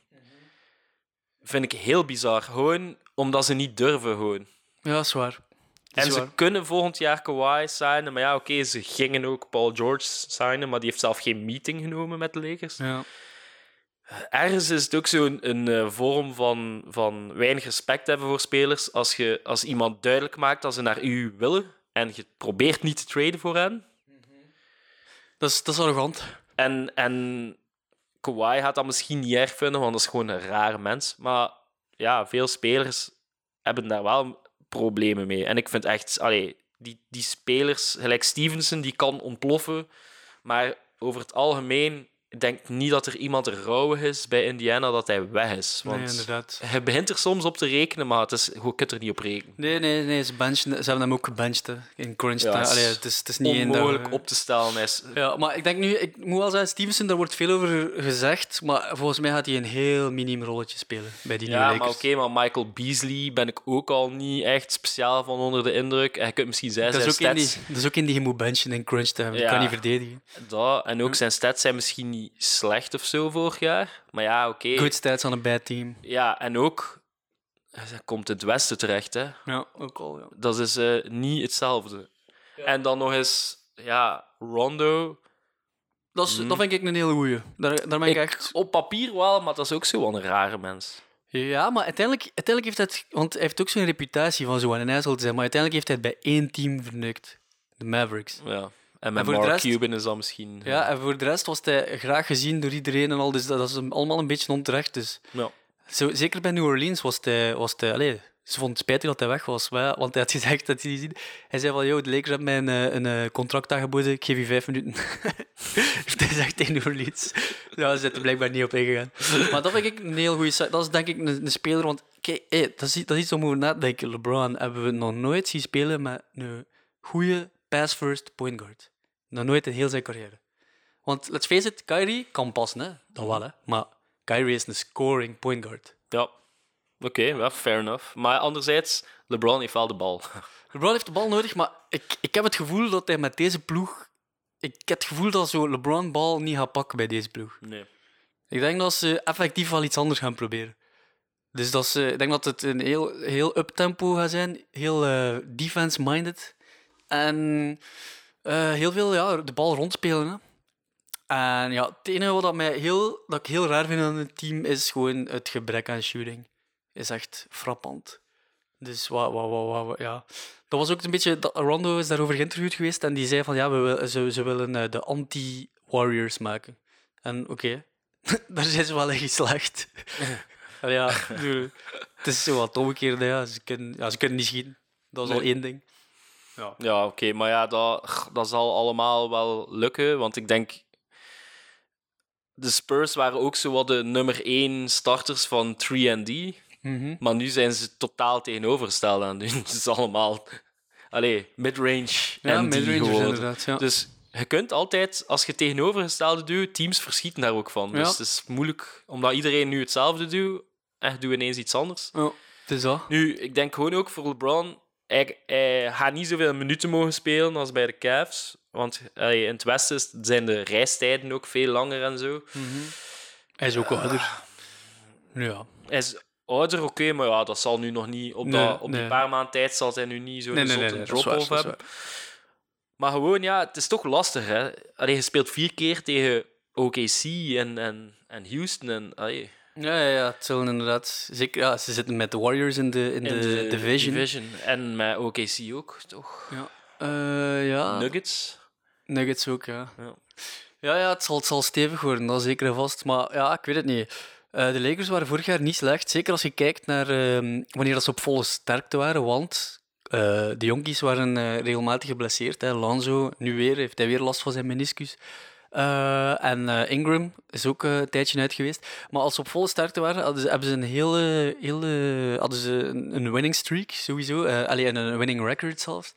vind ik heel bizar. Gewoon omdat ze niet durven. Gewoon. Ja, is waar. Dat En is ze waar. kunnen volgend jaar Kawhi signen. Maar ja, oké, ze gingen ook Paul George signen, maar die heeft zelf geen meeting genomen met de Lakers. Ja. Ergens is het ook zo'n een, eh, vorm van, van weinig respect hebben voor spelers. Als, je, als iemand duidelijk maakt dat ze naar u willen en je probeert niet te traden voor hen. Dat, is, dat is arrogant. En, en Kawhi gaat dat misschien niet erg vinden, want dat is gewoon een rare mens. Maar ja, veel spelers hebben daar wel problemen mee. En ik vind echt, allee, die, die spelers, gelijk Stevenson, die kan ontploffen. Maar over het algemeen, denk niet dat er iemand rouwig is bij Indiana dat hij weg is. Nee, Want inderdaad. hij begint er soms op te rekenen, maar het is, je kunt er niet op rekenen. Nee, nee, nee. Ze, benchen, ze hebben hem ook gebenched hè, in crunch Ja, het is Allee, het, is, het is niet dag, Onmogelijk op te stellen. Hij is, Ja, maar ik denk nu, ik moet wel zeggen, Stevenson, daar wordt veel over gezegd, maar volgens mij gaat hij een heel miniem rolletje spelen bij die Ja, nieuwe maar oké, maar Michael Beasley ben ik ook al niet echt speciaal van onder de indruk. En je kunt misschien zeggen, Dat is, ook zijn in die, dat is ook in die je moet benchen in crunch time. Ja. kan niet verdedigen. Dat, en ook zijn stats zijn misschien niet slecht of zo vorig jaar. Maar ja, oké. Good stats on a bad team. Ja, en ook... Hij komt het westen terecht, hè. Ja, ook al, ja. Dat is eh, niet hetzelfde. En dan nog eens... Ja, Rondo... Dat, is, dat vind ik een hele goeie. Daar, daar ben ik, Ik- echt... Op papier wel, maar dat is ook zo wel een rare mens. Ja, maar uiteindelijk, uiteindelijk heeft hij... het- Want hij heeft ook zo'n reputatie van zo'n een ijzel te zijn, maar uiteindelijk heeft hij het bij één team verneukt. De Mavericks. Ja. En met voor de Mark rest- Cuban is dat misschien... Ja, en voor de rest was hij graag gezien door iedereen en al, dus dat, is hem allemaal een beetje onterecht. Dus Ja. Zo, zeker bij New Orleans was eh, Was het eh, allee, ze vond het spijtig dat hij weg was. Want hij had gezegd dat hij... Hij zei van, yo, de Lakers hebben mij een, eh, een, eh, contract aangeboden. Ik geef je vijf minuten. Hij gezegd tegen New Orleans. Ja, ze zijn er blijkbaar niet op ingegaan. Maar dat vind ik een heel goede... Dat is denk ik een, een speler... Want kijk, dat, is, dat is iets om over na te denken. LeBron hebben we nog nooit zien spelen met een goede pass-first point guard. Nog nooit in heel zijn carrière. Want let's face it, Kyrie kan passen, hè? dat wel, hè? maar Kyrie is een scoring point guard. Ja, oké, ja, fair enough. Maar anderzijds, LeBron heeft wel de bal. <laughs> LeBron heeft de bal nodig, maar ik, ik heb het gevoel dat hij met deze ploeg. Ik heb het gevoel dat zo LeBron bal niet gaat pakken bij deze ploeg. Nee. Ik denk dat ze effectief wel iets anders gaan proberen. Dus dat ze, ik denk dat het een heel, heel up-tempo gaat zijn, heel eh, defense-minded. En eh, heel veel ja, de bal rondspelen. Hè. En ja, het enige wat mij heel, dat ik heel raar vind aan het team is gewoon het gebrek aan shooting. Is echt frappant. Dus wat, wat, wat, wat, ja. Dat was ook een beetje. dat- Rondo is daarover geïnterviewd geweest en die zei van ja, we, ze, ze willen eh, de anti-Warriors maken. En oké, <laughs> daar zijn ze wel in geslaagd. En ja, het is zo wat omgekeerd. Ja. Ze, kunnen, ja, ze kunnen niet schieten. Dat is al één ding. Ja, oké, maar ja, dat, dat zal allemaal wel lukken, want ik denk... De Spurs waren ook zo wat de nummer 1 starters van 3D, Mhm. maar nu zijn ze totaal tegenovergesteld aan doen. <laughs> Het is allemaal... Allee, midrange Ja, en inderdaad. Ja. Dus je kunt altijd, als je tegenovergestelde doet, teams verschieten daar ook van. Ja. Dus het is moeilijk, omdat iedereen nu hetzelfde doet, echt doe ineens iets anders. ja, het is dat. Nu, ik denk gewoon ook voor LeBron, hij, hij gaat niet zoveel minuten mogen spelen als bij de Cavs. Want allee, in het Westen zijn de reistijden ook veel langer en zo. Hij is ook ouder. Ja. Hij is ouder, oké, maar ja, dat zal nu nog niet... Op, Nee, dat, op die paar maanden tijd zal hij nu niet zo'n Nee, nee, nee, zotte nee, dat is drop-off hebben. Maar gewoon, ja, het is toch lastig, hè. Allee, je speelt vier keer tegen OKC en, en, en Houston en... allee, Ja, ja, ja, het zullen inderdaad. Zeker, ja, ze zitten met de Warriors in de, in in de, division. En met OKC ook, toch? Ja. Eh, ja. Nuggets. Nuggets ook, ja. Ja. Ja, ja het, zal, het zal stevig worden, dat zeker en vast. Maar ja, ik weet het niet. Eh, de Lakers waren vorig jaar niet slecht. Zeker als je kijkt naar ehm, wanneer dat ze op volle sterkte waren. Want eh, de jonkies waren regelmatig geblesseerd. Hè. Lonzo, nu weer, heeft hij weer last van zijn meniscus. Eh, en eh, Ingram is ook eh, een tijdje uit geweest. Maar als ze op volle sterkte waren, hadden ze, hebben ze een hele, hele hadden ze een, een winning streak sowieso. Alleen een winning record zelfs.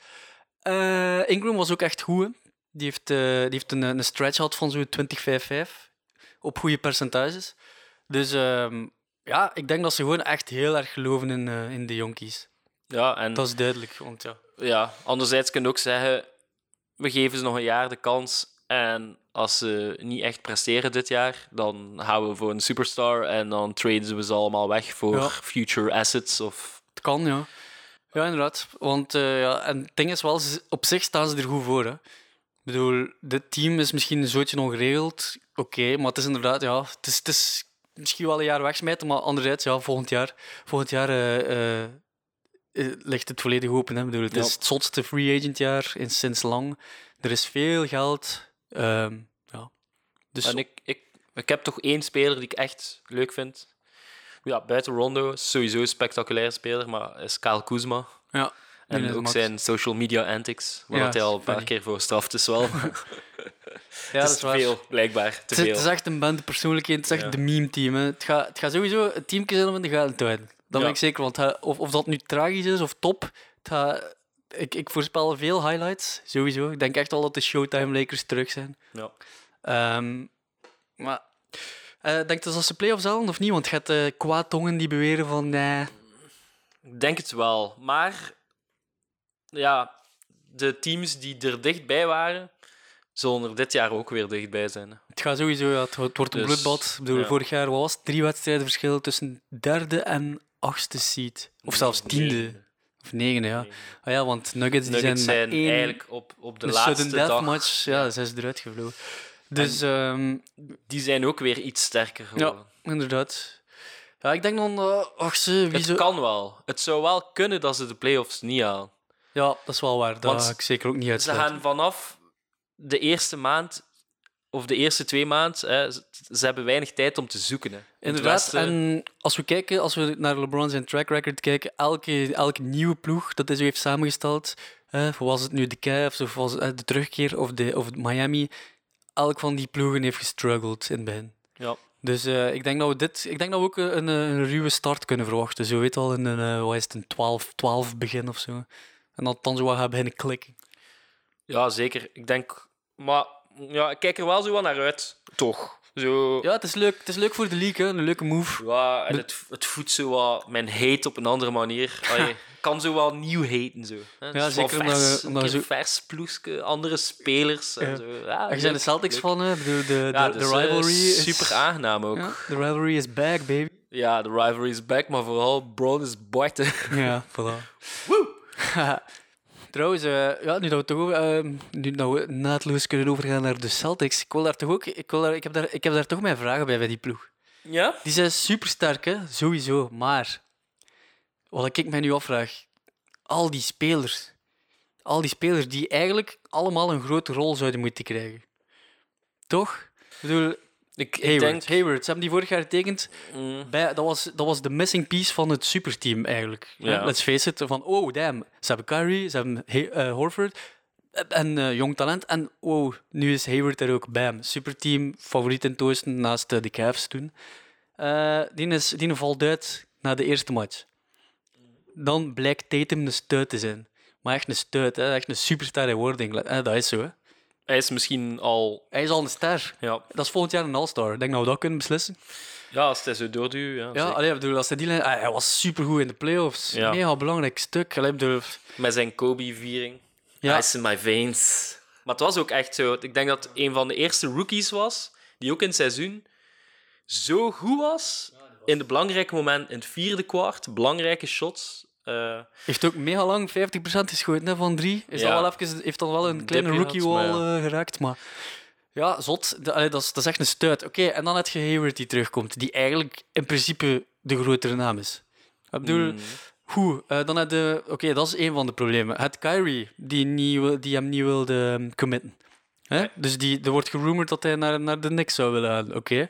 Ingram was ook echt goed. hè. Die heeft, die heeft een, een stretch gehad van zo'n 20-5-5 op goede percentages. Dus ehm, ja, ik denk dat ze gewoon echt heel erg geloven in, in de jonkies. Ja, en Dat is duidelijk, want ja. ja, anderzijds kun je ook zeggen, we geven ze nog een jaar de kans. En als ze niet echt presteren dit jaar, dan gaan we voor een superstar en dan traden we ze allemaal weg voor Ja. future assets. Of... Het kan, ja. Ja, inderdaad. Want eh, ja, en het ding is wel, op zich staan ze er goed voor. Hè. Ik bedoel, dit team is misschien een zootje ongeregeld. Oké, maar het is inderdaad, ja, het is, het is misschien wel een jaar wegsmijten, maar anderzijds, ja, volgend jaar, volgend jaar eh, eh, ligt het volledig open. Hè. Ik bedoel, het Ja. is het zotste free agent jaar in sinds lang. Er is veel geld. Ehm, ja. Dus En ik, ik, ik heb toch één speler die ik echt leuk vind. Ja, buiten Rondo is sowieso een spectaculair speler, maar is Kyle Kuzma. ja, En ook max. zijn social media antics, waar Ja, hij al een paar keer voor straft is wel. <laughs> <laughs> Ja, dat is waar. veel, blijkbaar. Te Het is, het veel. is echt een band persoonlijkheid. Het is echt Ja. de meme-team. Het gaat, het gaat sowieso het teamje zijn om in de gaten te houden. Dat ben ik zeker. Want of, of dat nu tragisch is of top, het gaat, ik, ik voorspel veel highlights. Sowieso. Ik denk echt wel dat de Showtime Lakers terug zijn. Ja. Ehm, maar eh denk je dat ze play-offs halen of niet? Want je hebt eh kwaadtongen die beweren van... nee. Ik denk het wel. Maar ja, de teams die er dichtbij waren, zullen er dit jaar ook weer dichtbij zijn. Het gaat sowieso, ja, het, wordt- een Dus, bloedbad. Ik bedoel, ja. vorig jaar was het? drie wedstrijden verschil tussen derde en achtste seed. Of zelfs tiende. Nee. Of negende, ja. Ah ja, want Nuggets, die Nuggets zijn, zijn met één, eigenlijk op, op de laatste sudden dag. match, ja, zijn ze eruit gevlogen. Dus, ehm, Die zijn ook weer iets sterker geworden. inderdaad. Ja, ik denk dan, eh ach ze, wie Het zo... kan wel. Het zou wel kunnen dat ze de playoffs niet halen. Ja, dat is wel waar. Dat Want ga ik zeker ook niet Ze uitsluiten. gaan vanaf de eerste maand of de eerste twee maanden, ze, hebben weinig tijd om te zoeken. Hè. Inderdaad, en als we kijken, als we naar LeBron zijn track record kijken, elke, elke nieuwe ploeg dat hij zo heeft samengesteld, hè, was het nu de Cavs of was het de terugkeer of, de, of Miami, elk van die ploegen heeft gestruggeld in het begin. Ja. Dus eh, ik denk dat we dit, ik denk dat we ook een, een, ruwe start kunnen verwachten. Zo weet al in een, eh, wat is het, een 12, 12 begin of zo. En dat dan zo wat gaat beginnen klikken. ja, zeker. Ik denk... Maar ja, ik kijk er wel zo wat naar uit. Toch. Zo... Ja, het is leuk, het is leuk voor de league, hè. een leuke move. Ja, en het, het voedt zo wat mijn hate op een andere manier. <laughs> Allee, kan zo wel nieuw haten. Zo. hè. Dus zeker wel vers, omdat zo- vers ploeske, andere spelers. En Ja. zo. Ja, bent leuk, de Celtics leuk. van, hè. De, de, Ja, de dus, eh, rivalry is... super aangenaam ook. Ja, Ja. de rivalry is back, baby. de rivalry is back, maar vooral Brown is buiten. Ja, <laughs> voilà. <laughs> Trouwens, eh, ja, nu dat we toch ehm, nu dat we naadloos kunnen overgaan naar de Celtics, ik wil daar toch ook, ik, wil daar, ik, heb, daar, ik heb daar toch mijn vragen bij bij die ploeg. Ja? Die zijn super sterk, hè? sowieso. Maar wat ik mij nu afvraag, al die spelers, al die spelers die eigenlijk allemaal een grote rol zouden moeten krijgen, toch? Ik bedoel, Ik, Hayward, denk... Hayward, ze hebben die vorig jaar getekend. Mm, Bij, dat, was, dat was de missing piece van het superteam eigenlijk. hè. Let's face it. Van, oh damn, ze hebben Kyrie, ze hebben eh, Horford en eh, jong talent. En wow, nu is Hayward er ook. Bam, superteam, favoriet in het oosten naast eh, de Cavs toen. Eh, die, is, die valt uit na de eerste match. Dan blijkt Tatum een stuit te zijn. Maar echt een stuit, hè. echt een superstar in wording. Eh, dat is zo. Hè. Hij is misschien al... Hij is al een ster. Ja, Dat is volgend jaar een All-Star. Ik denk dat we dat kunnen beslissen. ja als hij zo doorduwt. Ja, Ja, allee, bedoel, als hij die lijn... ah, hij was supergoed in de playoffs. Ja. Mega belangrijk stuk. Allee, bedoel, Met zijn Kobe-viering. Ja. Ice in my veins. Maar het was ook echt zo. Ik denk dat een van de eerste rookies was die ook in het seizoen zo goed was in de belangrijke momenten in het vierde kwart. Belangrijke shots. Eh, heeft ook mega lang 50% geschoten hè, van drie. Is Ja. al wel even, heeft dan wel een kleine rookie wall maar eh, geraakt. Maar ja, zot. De- allee, dat, is, dat is echt een stuit. Oké, en dan heb je Hayward die terugkomt. Die eigenlijk in principe de grotere naam is. Ik bedoel, mm, Goed, eh, dan heb je... Oké, dat is één van de problemen. Het Kyrie, die, niet, die hem niet wilde um, committen. Hè? Nee. Dus die, er wordt gerumored dat hij naar, naar de Knicks zou willen gaan. Oké.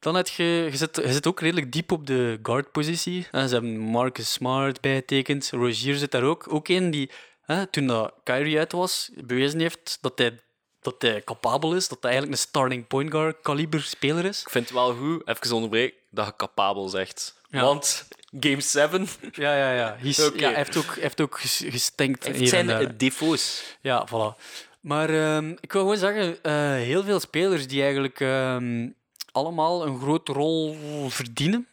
Dan heb je... Je zit, je zit ook redelijk diep op de guard-positie. hè. Ze hebben Marcus Smart bijgetekend. Rozier zit daar ook. Ook een die, hè, toen dat Kyrie uit was, bewezen heeft dat hij, dat hij capabel is. Dat hij eigenlijk een starting point guard kaliber speler is. ik vind het wel goed, even onderbreken, dat je capabel zegt. Ja. Want Game 7 Ja, ja, ja. <laughs> Hij, ja, heeft ook, heeft ook ges- gestinkt. en zijn eh, defo's. Ja, voilà. Maar ehm, ik wil gewoon zeggen, eh, heel veel spelers die eigenlijk ehm, allemaal een grote rol verdienen.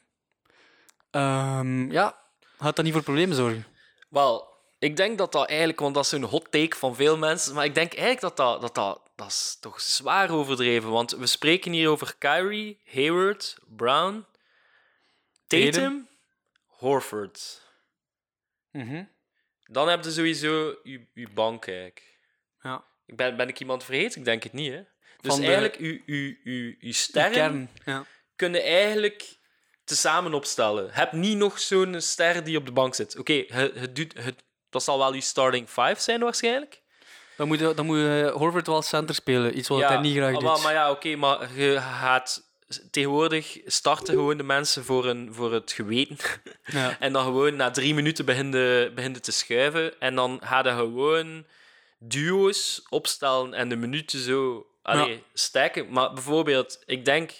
Ehm, ja, gaat dat niet voor problemen zorgen? Wel, ik denk dat dat eigenlijk, want dat is een hot take van veel mensen, maar ik denk eigenlijk dat dat, dat, dat, dat is toch zwaar overdreven. Want we spreken hier over Kyrie, Hayward, Brown, Tatum, Tatum. Horford. Dan heb je sowieso je, je bank eigenlijk. Ja. Ben, ben ik iemand vergeten? Ik denk het niet, hè? Dus Van eigenlijk, je, je, je, je sterren Kern. Ja. kunnen eigenlijk tezamen opstellen. Heb niet nog zo'n ster die op de bank zit. Oké, het, het, het, dat zal wel je starting five zijn waarschijnlijk. Dan moet, je- dan moet je Horford wel center spelen, iets wat hij niet graag ah, doet. Maar, maar ja, oké, maar je gaat tegenwoordig starten gewoon de mensen voor, een, voor het geweten. <laughs> Ja. En dan gewoon na drie minuten beginnen, beginnen te schuiven. En dan ga je gewoon duo's opstellen en de minuten zo allee, Ja. Maar bijvoorbeeld, ik denk...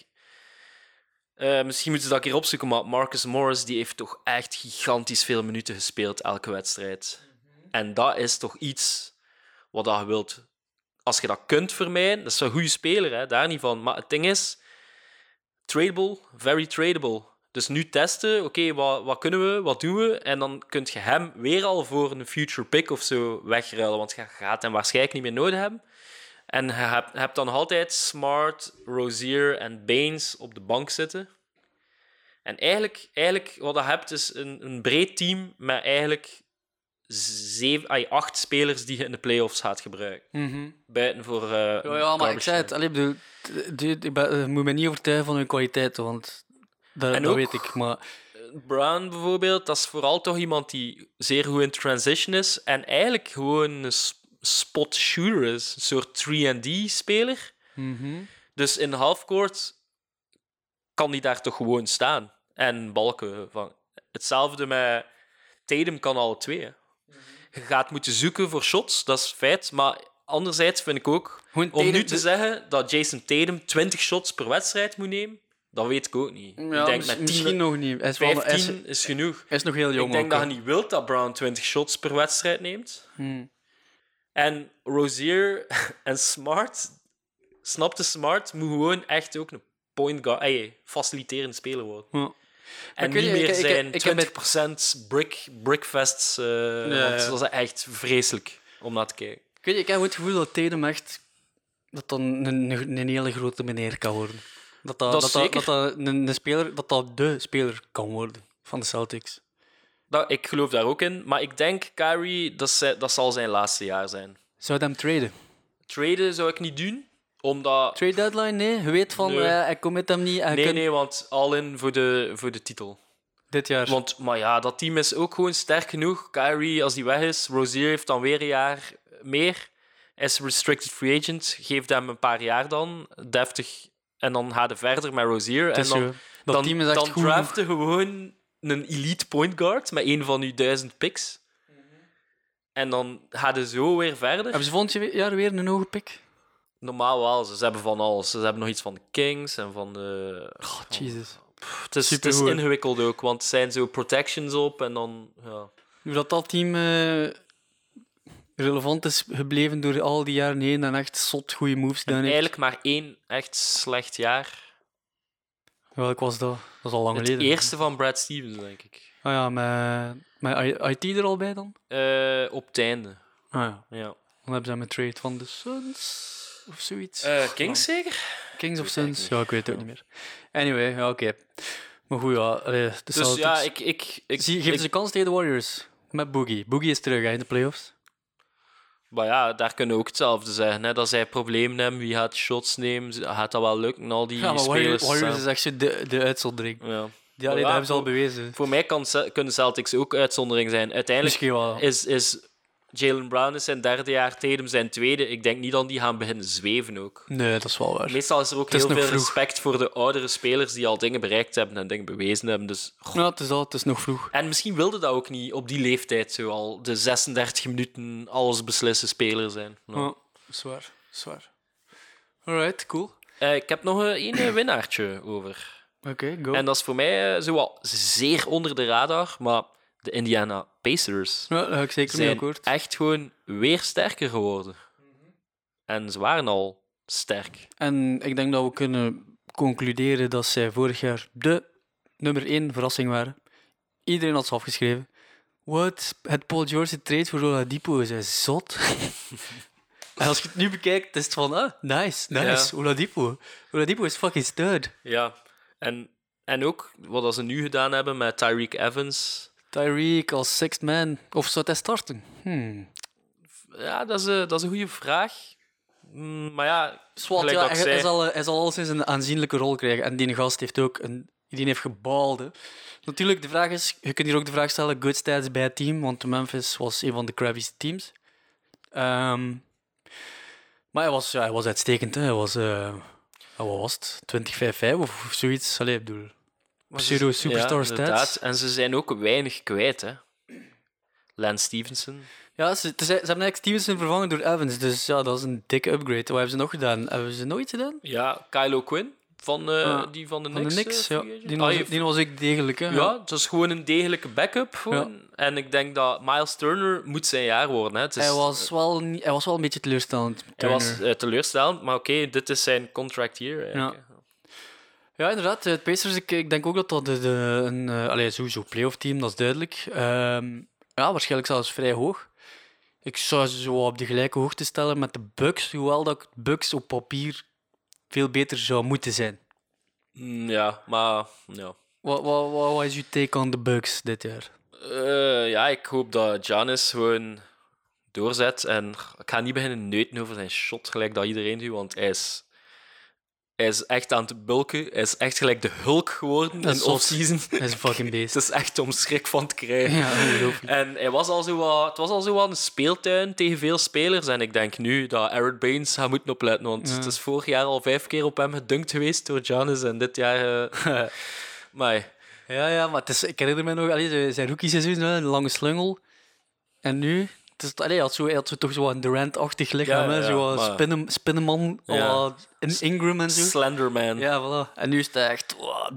eh, misschien moeten ze dat een keer opzoeken, maar Marcus Morris die heeft toch echt gigantisch veel minuten gespeeld elke wedstrijd. En dat is toch iets wat je wilt. Als je dat kunt vermijden, dat is een goede speler, hè, daar niet van. Maar het ding is, tradable, very tradable. Dus nu testen, oké, wat, wat kunnen we, wat doen we? En dan kun je hem weer al voor een future pick of zo wegruilen, want je gaat hem waarschijnlijk niet meer nodig hebben. En je hebt, je hebt dan altijd Smart, Rozier en Baines op de bank zitten. En eigenlijk, eigenlijk wat je hebt, is een, een breed team met eigenlijk zeven, ay, acht spelers die je in de playoffs gaat gebruiken. Mhm. Buiten voor. eh, Ja, ja, maar ik zei het. Allee, bedoel, ik ben- moet me niet overtuigen van hun kwaliteiten, want dat, En dat ook- weet ik. Maar Brown bijvoorbeeld, dat is vooral toch iemand die zeer goed in transition is en eigenlijk gewoon een spot shooter is. Een soort 3D-speler. mhm. Dus in halfcourt kan hij daar toch gewoon staan. En balken van. Hetzelfde met Tatum kan alle twee. Je gaat moeten zoeken voor shots, dat is feit. Maar anderzijds vind ik ook, om nu te zeggen dat Jason Tatum 20 shots per wedstrijd moet nemen, dat weet ik ook niet. Ja, ik denk met 10, misschien nog niet. Hij is, wel, hij is, 15 is genoeg. hij is nog heel jong. Ik denk ook, dat hè. je niet wilt dat Brown 20 shots per wedstrijd neemt. Hmm. En Rozier <laughs> en Smart, snapte Smart, moet gewoon echt ook een point guard, ey, faciliterende speler worden. Ja. En niet meer ik- zijn ik heb 20% brick, brickfests. eh want dat is echt vreselijk om naar te kijken. Ik, weet, ik heb het gevoel dat Tatum echt dat dat een, een, een hele grote meneer kan worden. Dat dat, Dat dat, een speler, dat dat de speler kan worden van de Celtics. Dat, ik geloof daar ook in. Maar ik denk, Kyrie, dat, dat zal zijn laatste jaar zijn. Zou je hem traden? Traden zou ik niet doen, omdat... Trade deadline? Nee. Je weet van, Nee. eh, hij commit hem niet. Nee, nee, want all in voor de, voor de titel. dit jaar. Want, maar ja, dat team is ook gewoon sterk genoeg. Kyrie, als die weg is, Rozier heeft dan weer een jaar meer. Is restricted free agent. Geef hem een paar jaar dan, deftig. En dan gaat hij verder met Rozier. En dan, dat dan, team is echt dan goed. draften gewoon een elite point guard met een van uw duizend picks. En dan gaat hij zo weer verder. Hebben ze volgend jaar weer een hoge pick? Normaal wel. Ze hebben van alles. Ze hebben nog iets van de Kings en van de... Oh, Jesus. Het is, het is ingewikkeld ook, want er zijn zo protections op en dan... Ja. Hoe dat, dat team eh, relevant is gebleven door al die jaren heen en echt zot goede moves gedaan heeft. eigenlijk maar één echt slecht jaar. Welk was dat? Dat is al lang Het geleden. eerste van Brad Stevens, denk ik. Ah ja, met, met IT er al bij dan? Eh, op het einde. Ah ja. Ja. Dan hebben ze hem een trade van de Suns of zoiets. Eh, Kings zeker? Kings of Suns? Ja, ik weet het ook niet meer. Anyway, ja, oké. Maar goed, ja. allee, Dus Celtics. ja, ik... ik, ik, Zie, geef ik- ze een kans tegen de Warriors. Met Boogie. Boogie is terug hè, in de playoffs. Maar ja, daar kunnen we ook hetzelfde zeggen. Hè. Dat zij problemen hebben, wie gaat shots nemen, gaat dat wel lukken, al die Ja, maar spelers. Warriors, eh, is echt zo de, de uitzondering. ja. Ja, allee, ja, dat hebben ze al bewezen. Voor mij kan, kunnen Celtics ook uitzondering zijn. Uiteindelijk Misschien wel. is, is Jalen Brown is zijn derde jaar, Tatum zijn tweede. Ik denk niet dat die gaan beginnen zweven ook. Nee, dat is wel waar. Meestal is er ook is heel veel vroeg. respect voor de oudere spelers die al dingen bereikt hebben en dingen bewezen hebben. Dus, goh. Ja, het is, al, het is nog vroeg. En misschien wilde dat ook niet op die leeftijd zo al de 36 minuten alles beslissen speler zijn. Nou. Ja, zwaar. Zwaar. Alright, cool. Eh, ik heb nog een ene winnaartje over. Oké, go. En dat is voor mij eh, zo wel zeer onder de radar, maar de Indiana Pacers ja, ga ik zeker mee akkoord. echt gewoon weer sterker geworden. En ze waren al sterk. En ik denk dat we kunnen concluderen dat zij vorig jaar de nummer één verrassing waren. Iedereen had ze afgeschreven. Wat? Het Paul George trade voor Oladipo is hij zot. <laughs> en als je het nu bekijkt, is het van, ah, nice, nice, Ja. Oladipo. Oladipo is fucking stud. Ja. En, en ook wat ze nu gedaan hebben met Tyreek Evans. Tyreek als sixth man. Of zou hij starten? Hmm. Ja, dat is een, dat is een goede vraag. Mm, maar ja, Swat, ja, ik hij, zal, hij zal alleszins een aanzienlijke rol krijgen. En die gast heeft ook een... Die heeft gebaald. hè. Natuurlijk, de vraag is... Je kunt hier ook de vraag stellen, good stats bij het team. Want Memphis was een van de crappieste teams. Ehm, maar hij was, ja, hij was uitstekend. Hè. Hij was... eh, wat was het? 20-5-5 of of zoiets? Allee, ik bedoel... Pseudo superstar ja, stats. En ze zijn ook weinig kwijt, hè. Lance Stevenson. Ja, ze, ze, ze hebben eigenlijk Stevenson vervangen door Evans. Dus ja, dat is een dikke upgrade. Wat hebben ze nog gedaan? Hebben ze nooit gedaan? Ja, Kylo Quinn van, eh, Ja, die van de Van de Knicks. Eh, ja. Die Ah, was, je- die was ook degelijk, hè? ja, het is gewoon een degelijke backup. Gewoon. En ik denk dat Miles Turner moet zijn jaar worden. Hè. Het is, Hij, was wel, hij was wel een beetje teleurstellend. hij was eh, teleurstellend, maar oké, dit is zijn contract hier. eigenlijk, hè. Ja, inderdaad. Het Pacers, ik, ik denk ook dat dat de, de, een eh, allee, sowieso playoff team, dat is duidelijk. Ehm, ja, waarschijnlijk zelfs vrij hoog. Ik zou ze zo op de gelijke hoogte stellen met de Bucks, hoewel dat Bucks op papier veel beter zou moeten zijn. Mm, Ja, maar ja. Wat, wat, wat, wat is uw take on de Bucks dit jaar? Eh, ja, ik hoop dat Giannis gewoon doorzet. En ik ga niet beginnen neuten over zijn shot, gelijk dat iedereen doet, want hij is Hij is echt aan het bulken. Hij is echt gelijk de Hulk geworden Dat in off-season. Dat is een fucking <laughs> beest. Het is echt om schrik van te krijgen. Ja. En hij was al zo wat, het was al zo wat een speeltuin tegen veel spelers. En ik denk nu dat Aaron Baines gaat moeten opletten. Want het is vorig jaar al vijf keer op hem gedunkt geweest door Giannis. En dit jaar... eh <laughs> maar Ja, ja, maar het is, ik herinner me nog allee, zijn- rookie-seizoen, een lange slungel. En nu, het is, allee, had zo, had zo toch zo wat een Durant-achtig lichaam, Ja, maar- spinnen, Spinnenman, Ja. ja. in Ingram en zo. Slenderman. Ja, voilà. En nu is het echt wow.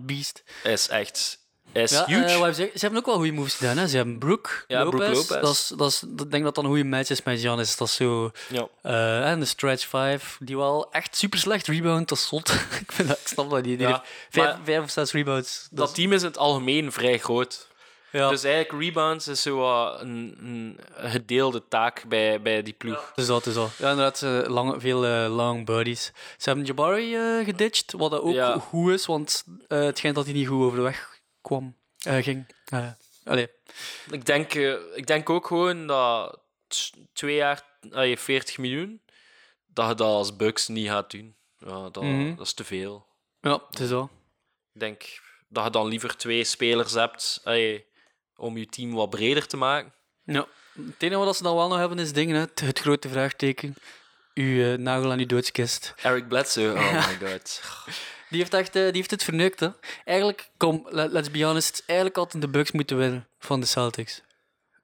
Hij is echt... Is Ja, huge. eh, hebben ze, ze hebben ook wel goede moves gedaan. Hè. Ze hebben Brook, Ja, Lopez. Dat is, dat is, ik denk dat dat een goede match is met Giannis. Dat is zo... ja. eh, en de stretch 5, die wel echt super slecht rebound, dat is zot. <laughs> ik, vind dat, ik snap dat niet. Die Ja, vijf, of zes rebounds. Dat, Dat team is in het algemeen vrij groot. Ja. Dus eigenlijk rebounds is zo wat een, een gedeelde taak bij, bij die ploeg. Dus dat is al. Ja, inderdaad, eh, lange, veel eh, long buddies. Ze hebben Jabari eh geditcht, wat dat ook Ja. goed is, want eh, het schijnt dat hij niet goed over de weg kwam, eh, ging. Allee. Ik denk, eh, ik denk ook gewoon dat twee jaar, allee, 40 miljoen, dat je dat als Bucks niet gaat doen. Ja, dat, Mhm. dat is te veel. Ja, het is al. Ik denk dat je dan liever twee spelers hebt allee, om je team wat breder te maken. Ja. Het enige wat ze dan wel nog hebben is dingen, hè. het, het grote vraagteken. Uw eh, nagel aan uw doodskist. Eric Bledsoe, oh <laughs> my god. Die heeft, echt, eh, die heeft het verneukt, hè. Eigenlijk, kom, let- let's be honest, eigenlijk hadden de Bucks moeten winnen van de Celtics.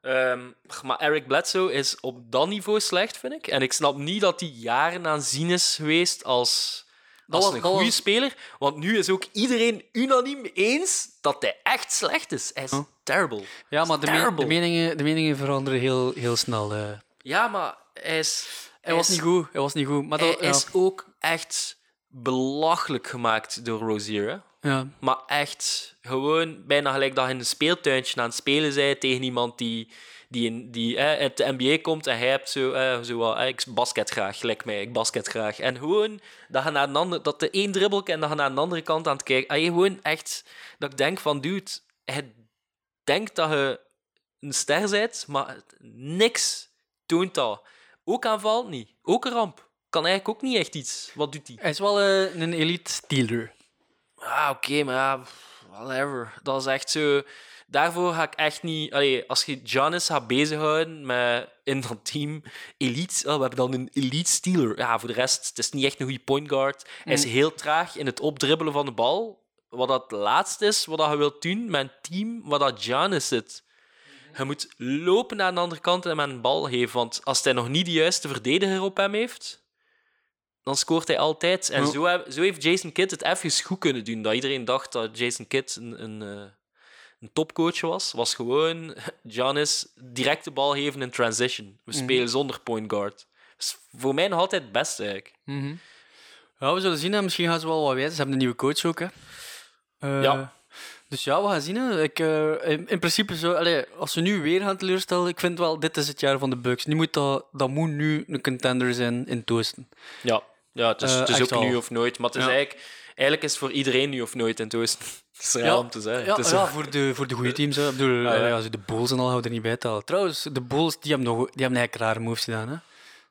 Ehm, maar Eric Bledsoe is op dat niveau slecht, vind ik. En ik snap niet dat hij jaren aanzien is geweest als, als was- een dat goede was- speler. Want nu is ook iedereen unaniem eens dat hij echt slecht is. Hij is terrible. Ja, maar de, me- terrible. de, meningen, de meningen veranderen heel, heel snel. eh. Ja, maar hij is... Hij was is- niet goed. Hij was niet goed. Maar Hij dat, ja. is ook echt belachelijk gemaakt door Rozier. Hè? Ja. Maar echt, gewoon bijna gelijk dat je in een speeltuintje aan het spelen bent tegen iemand die, die, in, die eh, uit de NBA komt en hij hebt zo, eh, zo wat, eh, ik basket graag, gelijk mij, ik basket graag. En gewoon dat je naar een dat de één dribbel en dat je naar een andere kant aan het kijken. En je gewoon echt, dat ik denk van, dude, hij denkt dat je een ster bent, maar niks toont dat. Ook aanvalt niet, ook een ramp. Kan eigenlijk ook niet echt iets. Wat doet hij? Hij is wel eh, een elite stealer. Ah, oké, maar ja, whatever. Dat is echt zo... Daarvoor ga ik echt niet... Allee, als je Giannis gaat bezighouden met in dat team elite... Oh, we hebben dan een elite stealer. Ja, voor de rest, het is niet echt een goede point guard. Hij is heel traag in het opdribbelen van de bal. Wat dat laatste is, wat dat je wilt doen met een team waar dat Giannis zit. Je moet lopen naar de andere kant en hem een bal geven. Want als hij nog niet de juiste verdediger op hem heeft, dan scoort hij altijd. En zo, zo heeft Jason Kidd het even goed kunnen doen. Dat iedereen dacht dat Jason Kidd een, een, eh, een topcoach was. Was gewoon <laughs> Giannis direct de bal geven in transition. We spelen zonder point guard. Dat is voor mij nog altijd het beste eigenlijk. Ja, we zullen zien. Hè. Misschien gaan ze wel wat wijzen. Ze hebben een nieuwe coach ook. Hè. Eh, Ja. Dus ja, we gaan zien. Hè. Ik, eh, in, in principe, zo, allee, als we nu weer gaan teleurstellen, ik vind wel, dit is het jaar van de Bucks. Nu moet dat, dat moet nu een contender zijn in Toosten. Ja, ja het is, het is echt ook nu of nooit. Maar het is Ja. eigenlijk, eigenlijk is het voor iedereen nu of nooit in het oosten. Het is raar om te zeggen. Ja, Het is ja voor, de, voor de goede teams. Hè. Ik bedoel, ja. allee, als je de Bulls en al houden er niet bij te halen. Trouwens, de Bulls die hebben, nog, die hebben eigenlijk rare moves gedaan. Hè.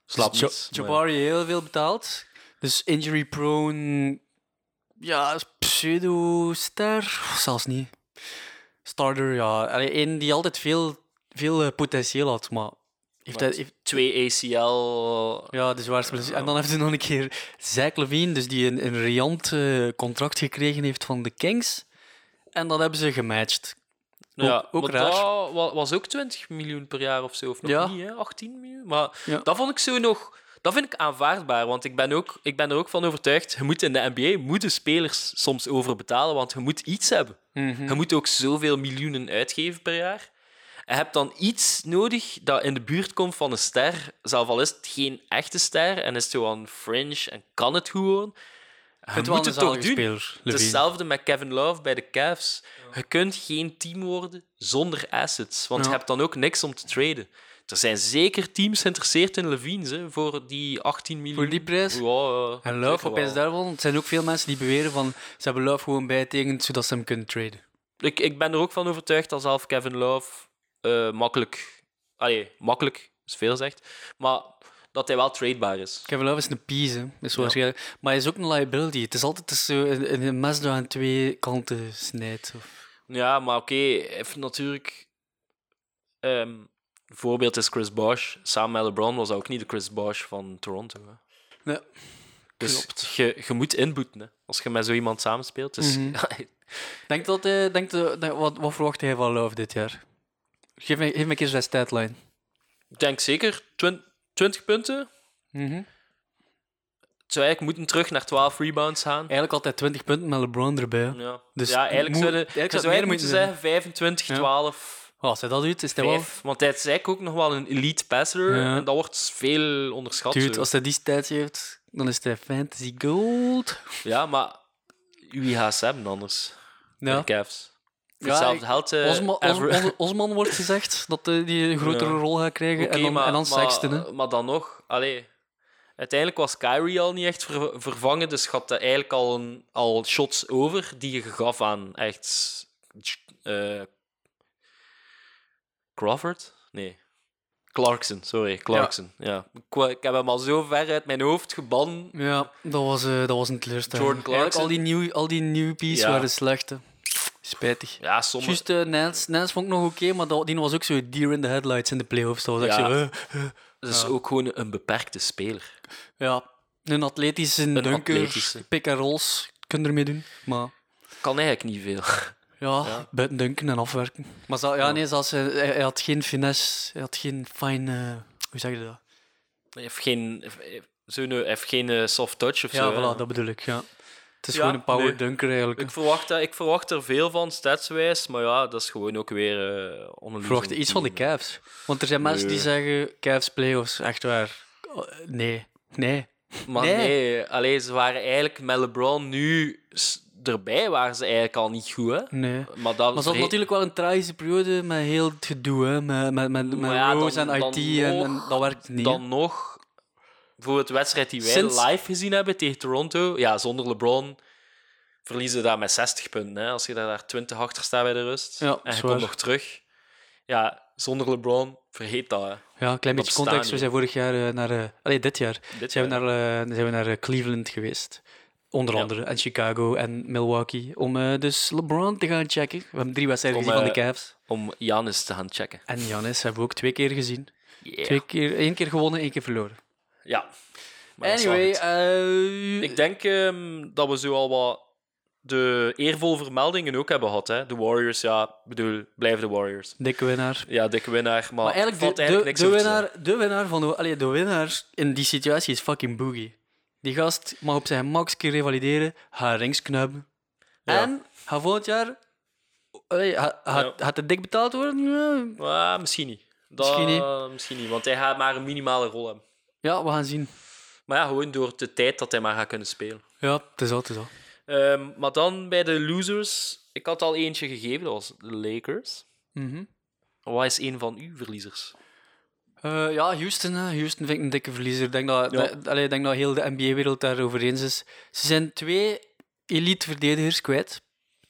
Slap Dus Ja- niet, Jabari heel veel betaald. Dus injury prone. Ja, pseudo-ster. Zelfs niet. Starter, ja. Eén die altijd veel, veel eh, potentieel had, maar. Heeft hij, heeft, Twee ACL... ja, de zwaarste blessure. En dan heeft hij nog een keer Zach Levine, dus die een, een riant eh, contract gekregen heeft van de Kings. En dat hebben ze gematcht. Ja, ook raar. dat wa- was ook 20 miljoen per jaar of zo. Of nog Ja. niet, hè? 18 miljoen. Maar Ja. dat vond ik zo nog... Dat vind ik aanvaardbaar, want ik ben, ook, ik ben er ook van overtuigd. Je moet in de NBA moeten spelers soms overbetalen, want je moet iets hebben. Mhm. Je moet ook zoveel miljoenen uitgeven per jaar. En je hebt dan iets nodig dat in de buurt komt van een ster. Zelf al is het geen echte ster en is het gewoon fringe en kan het gewoon. Je moet het zalige doen. speler, hetzelfde met Kevin Love bij de Cavs. Je kunt geen team worden zonder assets, want Ja. je hebt dan ook niks om te traden. Er zijn zeker teams geïnteresseerd in Levine hè, voor die 18 miljoen. Voor die prijs? En Love, opeens daarvan, het zijn ook veel mensen die beweren van ze hebben Love gewoon bijgetekend zodat ze hem kunnen traden. Ik, ik ben er ook van overtuigd dat zelf Kevin Love eh, makkelijk... Allee, makkelijk is veel zegt. Maar dat hij wel tradebaar is. Kevin Love is een piece, hè. is waarschijnlijk. Maar hij is ook een liability. Het is altijd zo een, een- mes dat aan twee kanten snijdt. Of... Ja, maar oké, heeft natuurlijk... ehm, een voorbeeld is Chris Bosh. Samen met LeBron was hij ook niet de Chris Bosh van Toronto. Hè. Nee. Dus je, je moet inboeten hè, als je met zo iemand samenspeelt. Dus Mhm. <laughs> Denk dat hij, denk dat, wat, wat verwacht hij van Love dit jaar? Geef me, geef me een keer zijn statline. ik denk zeker twin- 20 punten. Mhm. Zou eigenlijk moeten terug naar 12 rebounds gaan. Eigenlijk altijd 20 punten met LeBron erbij. hè. Ja, Dus ja eigenlijk zouden eigenlijk zou moeten zeggen 25, Ja. 12, Oh, als hij dat doet, is hij wel... 5. Want hij is eigenlijk ook nog wel een elite passer. Ja. En dat wordt veel onderschat. Dude, als hij die stats heeft, dan is hij fantasy gold. Ja, maar wie gaat ze hebben anders? Ja. De Cavs. Voor hetzelfde geld... eh, <laughs> Osman, wordt gezegd dat die een grotere rol gaat krijgen. En dan, maar, en dan maar, Sexton, hè. maar dan nog, allee, uiteindelijk was Kyrie al niet echt ver- vervangen, dus had hij eigenlijk al, een, al shots over die je gaf aan echt eh, Crawford? Nee. Clarkson, sorry, Clarkson. Ja. Ik, heb hem al zo ver uit mijn hoofd gebannen. Ja, dat was, eh, dat was een teleurstelling. Jordan Eigenlijk al die, nieuw, al die newbies Ja. waren slecht. Spijtig. Ja, sommige... Juist, eh, Nance, Nance vond ik nog oké, maar dat, die was ook zo deer in the headlights in de playoffs. Dat was echt Ja. zo... eh, eh. Dat is ook gewoon een beperkte speler. ja, een atletische dunker, atletische. pick-and-rolls kun je ermee doen. Maar Kan eigenlijk niet veel. ja, Ja. buiten dunken en afwerken. Maar zo, ja, nee, zoals, hij, had geen finesse, hij had geen fine... eh, hoe zeg je dat? Hij heeft geen, zo'n, hij heeft geen eh, soft touch of Ja, zo. voilà, dat bedoel ik, ja. Het is Ja, gewoon een power nee. dunker eigenlijk. Ik verwacht, dat- ik verwacht er veel van, statswijs, maar ja, dat is gewoon ook weer uh, Ik verwacht iets van de Cavs. Want er zijn mensen die zeggen, Cavs playoffs, echt waar. Oh, Nee, nee. Maar Nee. nee, allee, ze waren eigenlijk met LeBron nu erbij, waren ze eigenlijk al niet goed. Hè? nee. Maar, dat Maar ze verge- natuurlijk wel een tragische periode met heel het gedoe, hè, met, met, met, met ja, dan- en IT, en, en nog- dat werkt niet. Dan nog, voor het wedstrijd die wij Sinds- live gezien hebben tegen Toronto, ja, zonder LeBron verliezen we daar met 60 punten. Hè? Als je daar, daar 20 achter staat bij de rust Ja, en je komt nog terug. Ja, zonder LeBron, vergeet dat. Hè. Ja, een klein beetje context. We zijn vorig jaar eh, naar... eh allee, dit jaar Dit zijn we naar, eh, zijn we naar eh, Cleveland geweest. Onder Ja. andere. En Chicago en Milwaukee. Om eh, dus LeBron te gaan checken. We hebben drie wedstrijden gezien van de eh, Cavs. Om Janis te gaan checken. En Janis hebben we ook twee keer gezien. Yeah. Twee keer, één keer gewonnen, één keer verloren. Ja. Maar Anyway, eh, Ik denk ehm, dat we zo al wat de eervolle vermeldingen ook hebben gehad. Hè. De Warriors, ja, bedoel, blijven de Warriors. dikke winnaar. Ja, dikke winnaar, maar, Maar eigenlijk, valt de, eigenlijk de, niks de, winnaar, de winnaar van de, allee, de winnaar in die situatie is fucking Boogie. Die gast mag op zijn max keer revalideren, gaat rings. Ja. En gaat volgend jaar... Allee, gaat, gaat, Ja. gaat het dik betaald worden? Ja. Ah, misschien niet. Dat, Misschien misschien niet. niet. want hij gaat maar een minimale rol hebben. Ja, we gaan zien. Maar ja, gewoon door de tijd dat hij maar gaat kunnen spelen. Ja, het is al, het is al. Ehm, maar dan bij de losers, ik had al eentje gegeven, dat was de Lakers. Mhm. Wat is een van uw verliezers? Eh, ja, Houston, hè. Houston vind ik een dikke verliezer. Ik denk dat, Ja. allee, ik denk dat heel de NBA-wereld daarover eens is. Ze zijn twee elite verdedigers kwijt.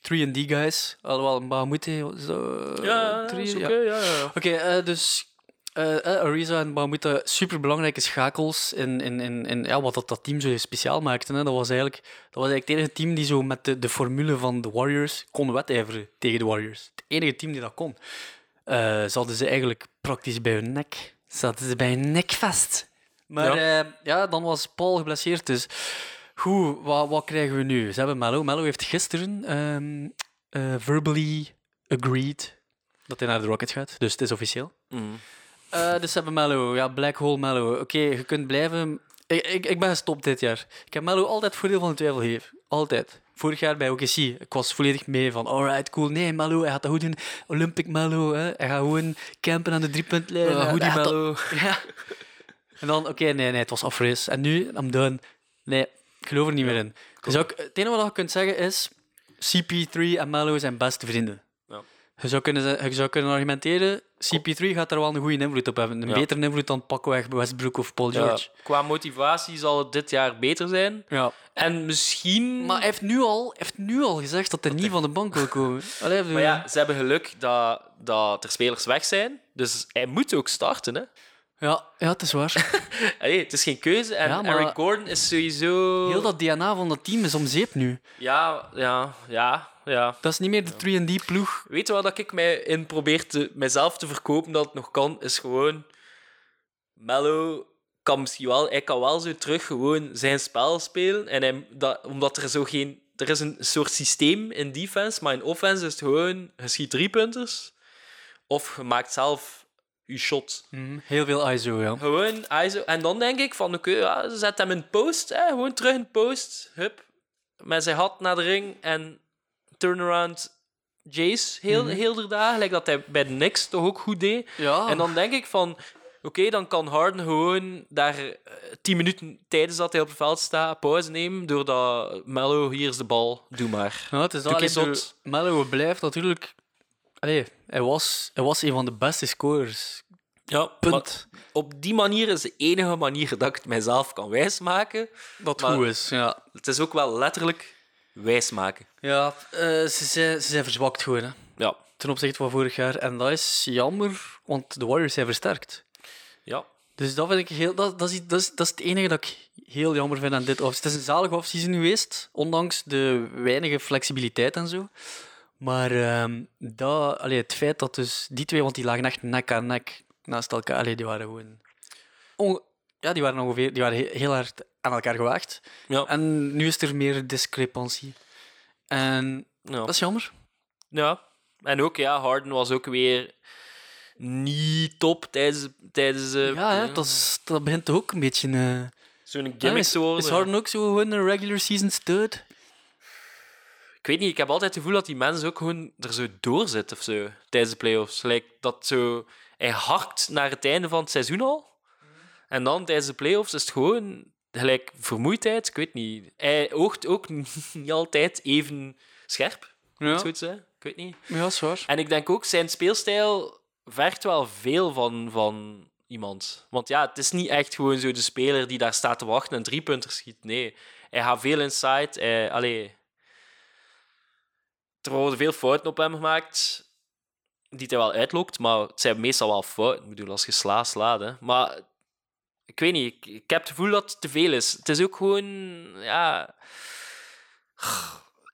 3D guys. Alhoewel, is dat, Ja, is ja. oké, ja, ja. Oké, eh, dus eh eh, Ariza en super belangrijke schakels in, in, in, in ja, wat dat, dat team zo speciaal maakte. Hè. Dat, was eigenlijk, dat was eigenlijk het enige team die zo met de, de formule van de Warriors kon wedijveren tegen de Warriors. Het enige team die dat kon. Eh ze hadden ze eigenlijk praktisch bij hun nek. Ze hadden ze bij hun nek vast. Maar ja, ja dan was Paul geblesseerd, dus... Goed, wat, wat krijgen we nu? Ze hebben Mello. Mello heeft gisteren eh, verbally agreed dat hij naar de Rockets gaat. Dus het is officieel. Mhm. Eh, dus hebben Mello. Ja, Black Hole Mello. Oké, je kunt blijven... Ik, ik, ik ben gestopt dit jaar. Ik heb Mello altijd voordeel van de twijfel gegeven. Altijd. Vorig jaar bij OKC. Ik was volledig mee van, alright, cool. Nee, Mello, hij gaat dat goed doen. Olympic Mello, hè. Hij gaat gewoon campen aan de driepuntlijn. Hij- hoodie Mello. <laughs> Ja. En dan, oké, nee, nee, het was afreis. En nu, I'm done. Nee, ik geloof er niet meer in. Dus ook, het enige wat je kunt zeggen is, CP3 en Mello zijn beste vrienden. Ja. Je, zou kunnen, je zou kunnen argumenteren, CP3 gaat er wel een goede invloed op hebben. Een Ja. betere invloed dan pakweg Westbrook of Paul Ja, George. qua motivatie zal het dit jaar beter zijn. Ja. En misschien... Maar hij heeft nu al, heeft nu al gezegd dat hij niet van de bank wil komen. <laughs> Allee, Maar ja, ze hebben geluk dat, dat er spelers weg zijn. Dus hij moet ook starten, hè. Ja, ja, het is waar. <laughs> Allee, het is geen keuze. En Ja, maar- Eric Gordon is sowieso... Heel dat DNA van dat team is om zeep nu. Ja, ja, ja, ja. Dat is niet meer de 3D-ploeg. Weet je wat dat ik mij in probeer te, mijzelf te verkopen dat het nog kan? Is gewoon... Mello kan misschien wel... Hij kan wel zo terug gewoon zijn spel spelen. En hij, dat, omdat er zo geen... Er is een soort systeem in defense, maar in offense is het gewoon... Je schiet drie punters. Of je maakt zelf je shot. Mhm, Heel veel ISO, ja. Gewoon ISO. En dan denk ik van, oké, ja, zet hem in post. Hè, gewoon terug in post. Hup. Met zijn hat naar de ring en turnaround Jace heel, heel de dat hij bij de Knicks toch ook goed deed. Ja. En dan denk ik van, oké, dan kan Harden gewoon daar eh, tien minuten tijdens dat hij op het veld staat pauze nemen. Doordat Mello, hier is de bal, doe maar. Ja, het is dat. Mello blijft natuurlijk... Allee, hij, was, hij was een van de beste scorers. Ja, Punt. op die manier is de enige manier dat ik het mijzelf kan wijsmaken. Dat Maar- goed is, ja. Het is ook wel letterlijk wijsmaken. Ja, eh, ze, zijn, ze zijn verzwakt gewoon, hè. Ja. Ten opzichte van vorig jaar. En dat is jammer, want de Warriors zijn versterkt. Ja. Dus dat vind ik heel... Dat, dat, is, dat, is, dat is het enige dat ik heel jammer vind aan dit. Het is een zalige offseason geweest, ondanks de weinige flexibiliteit en zo. Maar ehm, dat, allee, het feit dat dus die twee, want die lagen echt nek aan nek naast elkaar, allee, die waren gewoon... onge- ja, die waren ongeveer die waren he- heel hard aan elkaar gewaagd. Ja. En nu is er meer discrepantie. En Ja. dat is jammer. ja. En ook, ja, Harden was ook weer niet top tijdens... tijdens eh, Ja, hè, dat, is, dat begint ook een beetje... eh, Zo'n ja, gimmick is, te worden. is Harden ook zo gewoon een regular season stud? Ik weet niet, ik heb altijd het gevoel dat die mensen ook gewoon er zo door zitten of zo, tijdens de playoffs. Like, dat zo... Hij hakt naar het einde van het seizoen al. En dan tijdens de playoffs is het gewoon gelijk vermoeidheid. Ik weet niet. Hij oogt ook <laughs> niet altijd even scherp. Ja, Zoiets, hè? Ik weet niet. ja is waar. En ik denk ook, zijn speelstijl vergt wel veel van, van iemand. Want ja, het is niet echt gewoon zo de speler die daar staat te wachten en drie punten schiet. Nee, hij gaat veel inside. Hij, allee, er worden veel fouten op hem gemaakt die hij wel uitlokt, maar het zijn meestal wel fouten. Ik bedoel, als je sla, slaat. Hè. Maar ik weet niet, ik, heb het gevoel dat het te veel is. Het is ook gewoon, ja...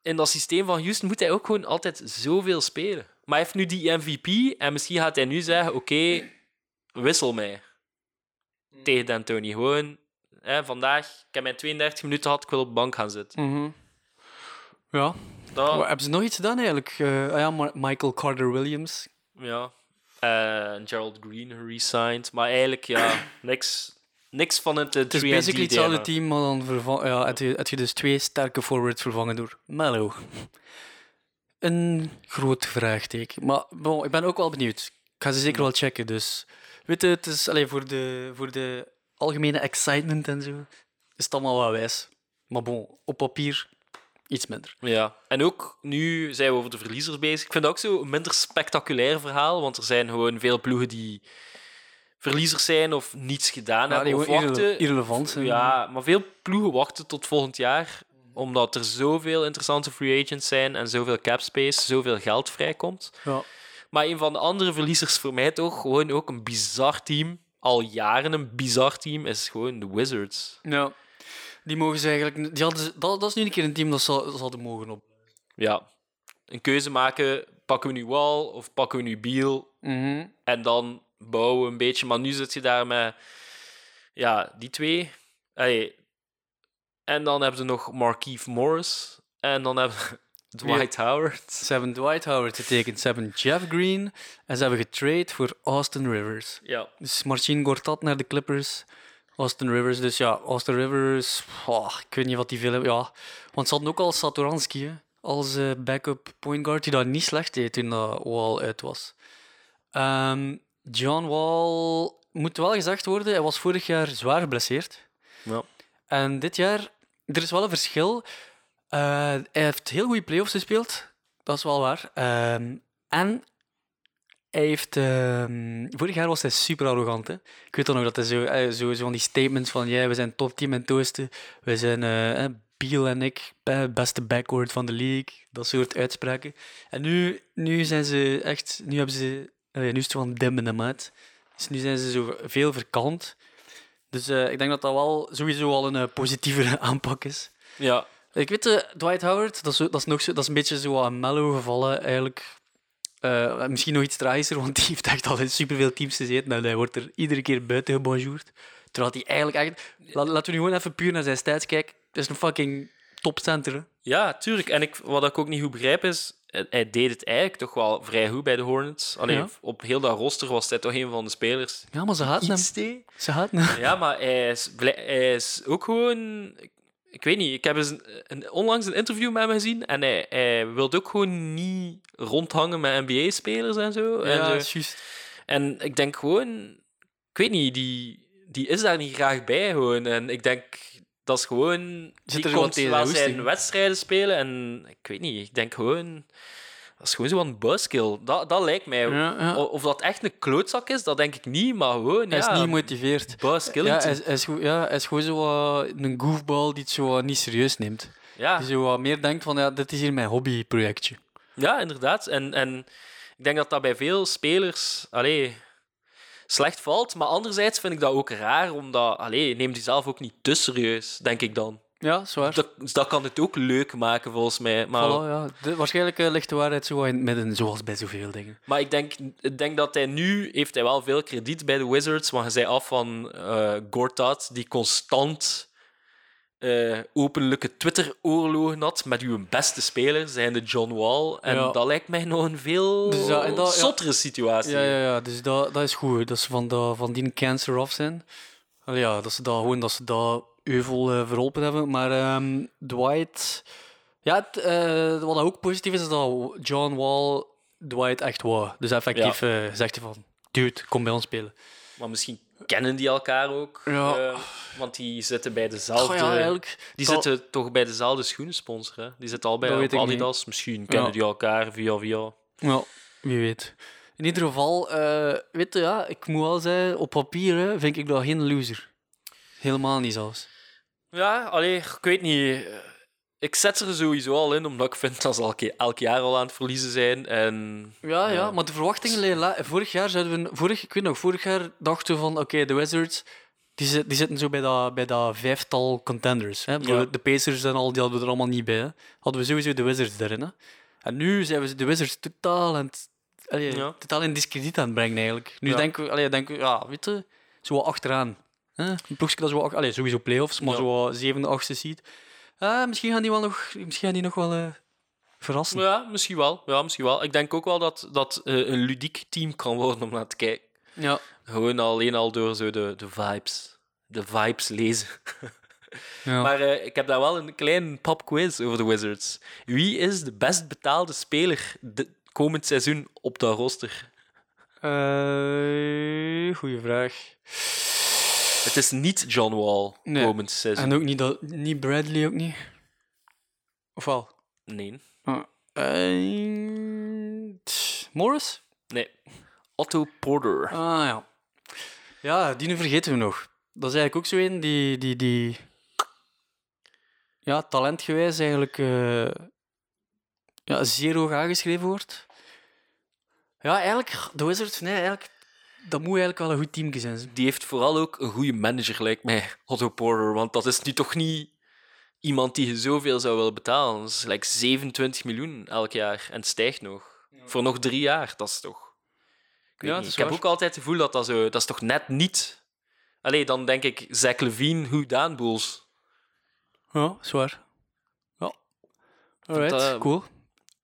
In dat systeem van Houston moet hij ook gewoon altijd zoveel spelen. Maar hij heeft nu die MVP en misschien gaat hij nu zeggen: Oké, wissel mij. Tegen D'Antoni. Gewoon, hè, vandaag, ik heb mijn 32 minuten gehad, ik wil op de bank gaan zitten. Mhm. Ja. Dat, hebben ze nog iets gedaan eigenlijk? Eh, ah ja, Michael Carter-Williams. Ja. Eh, Gerald Green geresigned. Maar eigenlijk, ja, <coughs> niks, niks van het eh, 3 Het is basically hetzelfde team, maar dan vervang, ja, heb, je, je dus twee sterke forwards vervangen door Mello. Een groot vraagteken. Maar bon, ik ben ook wel benieuwd. Ik ga ze zeker wel checken. Dus weet je, het is allee, voor, de, voor de algemene excitement en zo. Is het allemaal wel wijs. Maar bon, op papier iets minder. Ja, en ook nu zijn we over de verliezers bezig. Ik vind dat ook zo een minder spectaculair verhaal, want er zijn gewoon veel ploegen die verliezers zijn of niets gedaan Ja, hebben of wachten. irre- irrelevant zijn. Ja, maar veel ploegen wachten tot volgend jaar, omdat er zoveel interessante free agents zijn en zoveel cap space, zoveel geld vrijkomt. Ja. Maar een van de andere verliezers voor mij toch, gewoon ook een bizar team, al jaren een bizar team, is gewoon de Wizards. ja. Die mogen ze eigenlijk... Die hadden, ze- dat, dat is nu een keer een team dat ze, ze hadden mogen op. Ja, een keuze maken, pakken we nu Wall of pakken we nu Beal Mhm. en dan bouwen we een beetje. Maar nu zit je daar met ja, die twee. Allee. En dan hebben ze nog Markeith Morris. En dan hebben ze <laughs> Dwight Howard. Ze hebben Dwight Howard getekend, ze hebben Jeff Green en ze hebben getrade voor Austin Rivers. Ja. Dus Marcin Gortat naar de Clippers, Austin Rivers. Dus ja, Austin Rivers, oh, ik weet niet wat die veel hebben. Ja, want ze hadden ook al Satoransky hè, als eh, backup point guard, die dat niet slecht deed toen dat Wall uit was. Ehm, John Wall, moet wel gezegd worden, hij was vorig jaar zwaar geblesseerd. ja. En dit jaar, er is wel een verschil. Eh, hij heeft heel goede playoffs gespeeld, dat is wel waar. Ehm, en hij heeft. ehm, vorig jaar was hij super arrogant. Hè? Ik weet dan nog dat hij zo, eh, zo, zo van die statements van: ja, we zijn topteam en toosten. We zijn eh, Beal en ik, beste backcourt van de league. Dat soort uitspraken. En nu, nu zijn ze echt. Nu hebben ze. nu is het van dimmen hem uit. Dus nu zijn ze zo veel verkalmd. Dus eh, ik denk dat dat wel sowieso al een positievere <laughs> aanpak is. Ja, Ik weet, Dwight Howard, dat is, dat is, nog zo, dat is een beetje zo aan mellow gevallen eigenlijk. Eh, misschien nog iets tragischer, want die heeft echt al in superveel teams gezeten en hij wordt er iedere keer buiten gebonjourd. Terwijl hij eigenlijk echt... La- laten we nu gewoon even puur naar zijn stats kijken. Het is een fucking topcenter. ja tuurlijk. En ik, wat ik ook niet goed begrijp is, hij- hij deed het eigenlijk toch wel vrij goed bij de Hornets. Alleen Ja. op heel dat roster was hij toch een van de spelers. Ja, maar ze haten hem. Ze haten hem. Ja, maar hij is, hij is ook gewoon... Ik, weet niet, ik heb eens een, een- onlangs een interview met hem gezien en hij, hij wilde ook gewoon niet rondhangen met NBA-spelers en zo. en, Ja, zo. juist. en ik denk gewoon... Ik weet niet, die, die is daar niet graag bij gewoon. En ik denk, dat is gewoon... Zit die er komt wel zijn wedstrijden spelen en ik weet niet, ik denk gewoon... Dat is gewoon zo'n buskill. Dat, dat lijkt mij. Ja, ja. O- Of dat echt een klootzak is, dat denk ik niet, maar gewoon... Hij is ja, niet gemotiveerd. buskill. Ja, hij is, hij, ja, hij is gewoon zo wat een goofball die het zo wat niet serieus neemt. ja. Die zo wat meer denkt van, ja, dit is hier mijn hobbyprojectje. Ja, inderdaad. En, en ik denk dat dat bij veel spelers allee, slecht valt. Maar anderzijds vind ik dat ook raar, omdat... Allee, neem die zelf ook niet te serieus, denk ik dan. Ja, zwaar. Dat, dus dat kan het ook leuk maken, volgens mij. Maar, Voilà, ja. De- waarschijnlijk eh, ligt de waarheid zo in het midden, zoals bij zoveel dingen. maar ik, denk, ik denk dat hij nu... Heeft hij wel veel krediet bij de Wizards, want hij zei af van eh Gortat, die constant... eh, openlijke Twitter-oorlogen had met uw beste speler, zijnde John Wall. En Ja. dat lijkt mij nog een veel Dus ja. zottere situatie. Ja, ja, ja. Dus dat, dat is goed. Dat ze van, dat, van die cancer af zijn. Allee, ja, dat ze dat gewoon dat ze dat euvel eh, verholpen hebben. Maar ehm, Dwight... Ja, eh, wat ook positief is, is dat John Wall Dwight echt wou. Dus effectief eh, zegt hij van... Dude, kom bij ons spelen. Maar misschien kennen die elkaar ook. Ja. want die zitten bij dezelfde... Ja, eigenlijk... die zitten toch bij dezelfde schoenensponsor. Hè? Die zitten al bij op Adidas. Misschien kennen Ja. die elkaar via via. Ja, wie weet. In ieder geval, weet je, ja, ik moet wel zeggen, op papier hè, vind ik dat geen loser. Helemaal niet zelfs. Ja, allee, ik weet niet. Ik zet ze er sowieso al in, omdat ik vind dat ze elk, elk jaar al aan het verliezen zijn. En Ja, ja, Ja. maar de verwachtingen liggen Vorig jaar zouden we... Vorig, ik weet nog, vorig jaar dachten we van, oké, de Wizards, die, die zitten zo bij dat, bij dat vijftal contenders. Hè? Ja. De Pacers en al, die hadden we er allemaal niet bij. Hè? Hadden we sowieso de Wizards erin. Hè? En nu zijn we de Wizards totaal, allee, Ja. totaal in discrediet aan het brengen, eigenlijk. Nu Ja. denken we, allee, denken we, ja, weet je, zo wat achteraan. Een ploegje dat zo, allee, sowieso playoffs, maar Ja. zo zevende, achtste seed. Ah, misschien gaan die wel nog, misschien gaan die nog wel eh, verrassen. ja, misschien wel. Ja, misschien wel. Ik denk ook wel dat dat eh, een ludiek team kan worden om naar te kijken. Ja. Gewoon alleen al door zo de, de vibes. De vibes lezen. <laughs> ja. Maar ik heb daar wel een klein popquiz over de Wizards. Wie is de best betaalde speler de, komend seizoen op dat roster? Goeie vraag. Het is niet John Wall Nee. komend seizoen. En ook niet, dat, niet Bradley, ook niet. Of wel? Nee. Ah, eh, Morris? Nee. Otto Porter. Ah ja. Ja, die nu vergeten we nog. Dat is eigenlijk ook zo een die, die, die ja, talentgewijs eigenlijk eh, ja, zeer hoog aangeschreven wordt. Ja, eigenlijk, de Wizards, nee, eigenlijk, dat moet eigenlijk wel een goed team zijn. Die heeft vooral ook een goede manager, lijkt mij, Otto Porter. Want dat is nu toch niet iemand die je zoveel zou willen betalen. Dat is like 27 miljoen elk jaar en het stijgt nog. Voor nog drie jaar, dat is toch... Ik, Ja, ik heb ook altijd het gevoel dat dat zo... Dat is toch net niet... Allee, dan denk ik Zach Levine, Who Dan Bulls. Ja, zwaar. Ja. Alright, dat- cool.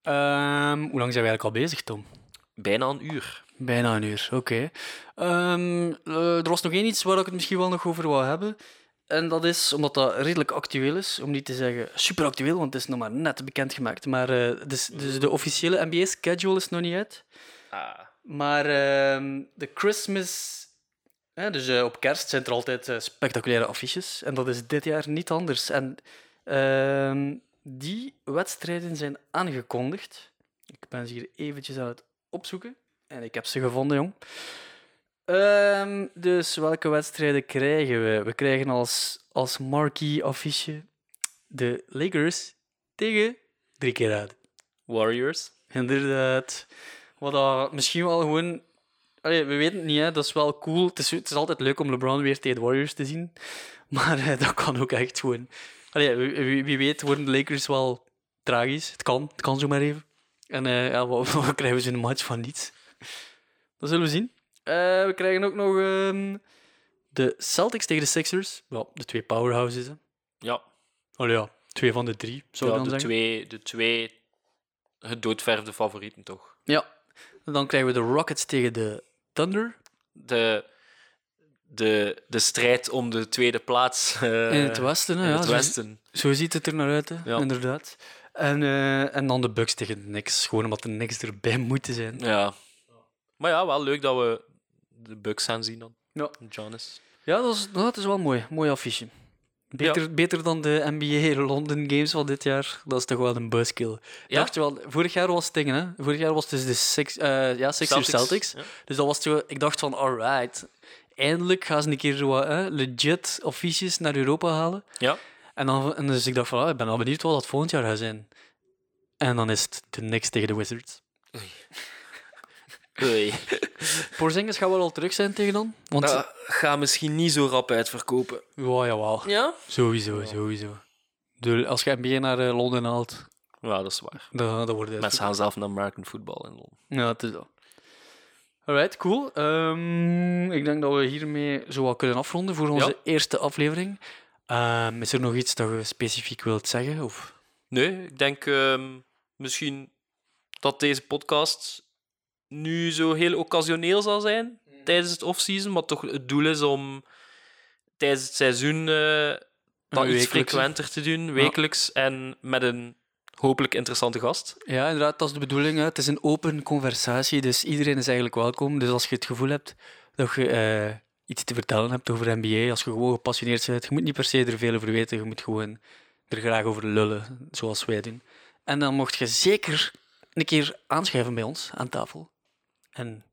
Ehm, hoe lang zijn we eigenlijk al bezig, Tom? Bijna een uur. Bijna een uur, oké. Ehm, eh, er was nog één iets waar ik het misschien wel nog over wou hebben. En dat is, omdat dat redelijk actueel is, om niet te zeggen super actueel, want het is nog maar net bekendgemaakt. Maar eh, dus, dus de officiële NBA-schedule is nog niet uit. Ah. Maar ehm, de Christmas... hè, dus eh, op kerst zijn er altijd eh, spectaculaire affiches. En dat is dit jaar niet anders. En ehm, die wedstrijden zijn aangekondigd. Ik ben ze hier eventjes aan het opzoeken. En ik heb ze gevonden, jong. Ehm, dus welke wedstrijden krijgen we? We krijgen als, als marquee affiche de Lakers tegen drie keer uit. Warriors. Inderdaad. Wat dat misschien wel gewoon Allee, we weten het niet, hè. dat is wel cool. Het is, het is altijd leuk om LeBron weer tegen de Warriors te zien. <laughs> Maar eh, dat kan ook echt gewoon. Allee, wie, weet worden de Lakers wel tragisch. Het kan, het kan zomaar even. En eh ja, wat, <laughs> wat krijgen we zo'n match van niets? <laughs> Dat zullen we zien. Eh, we krijgen ook nog ehm, de Celtics tegen de Sixers. Ja, de twee powerhouses. Hè. Ja, Allee, ja, twee van de drie, zou ja dan de, zeggen. twee, de twee gedoodverfde favorieten toch. Ja. En dan krijgen we de Rockets tegen de Thunder. De, de, de strijd om de tweede plaats eh, in het westen, hè, in ja, het zo- westen. Zo ziet het er naar uit, hè? Ja. inderdaad. En, eh, en dan de Bucks tegen de Knicks. Gewoon omdat de Knicks erbij moeten zijn. Ja. Maar ja, wel leuk dat we de Bucks gaan zien dan. Ja. Giannis. Ja, dat is, dat is wel mooi. Mooi affiche. Beter, beter dan de NBA London Games van dit jaar. Dat is toch wel een buzzkill. Ik Ja? Dacht je wel, vorig jaar was het dingen, hè? Vorig jaar was het dus de Six, eh, ja, Sixers Celtics. Ja. Dus dat was ik dacht van, alright. Eindelijk gaan ze een keer zo wat, hè, legit affiches naar Europa halen. Ja. En, dan, en dus ik dacht van, ah, ik ben al benieuwd wat dat volgend jaar gaat zijn. En dan is het de Knicks tegen de Wizards. Oei. <laughs> Porzingis gaat wel al terug zijn tegen dan. Want Dat gaat misschien niet zo rap uitverkopen. ja, jawel. Ja? Sowieso, sowieso. De, als je NBA naar eh, Londen haalt, Ja, dat is waar. dan, dan wordt het... Mensen gaan zelf naar American football in Londen. Ja, het is dat. Alright, cool. Ehm, ik denk dat we hiermee zo wat kunnen afronden voor onze Ja. eerste aflevering. Ehm, is er nog iets dat je specifiek wilt zeggen? Of... Nee, ik denk ehm, misschien dat deze podcast nu zo heel occasioneel zal zijn tijdens het offseason, maar toch het doel is om tijdens het seizoen eh, dat iets frequenter te doen, wekelijks en met een hopelijk interessante gast. Ja, inderdaad, dat is de bedoeling. Hè. Het is een open conversatie, dus iedereen is eigenlijk welkom. Dus als je het gevoel hebt dat je eh, iets te vertellen hebt over NBA, als je gewoon gepassioneerd bent, je moet niet per se er veel over weten, je moet gewoon er graag over lullen, zoals wij doen. En dan mocht je zeker een keer aanschuiven bij ons aan tafel en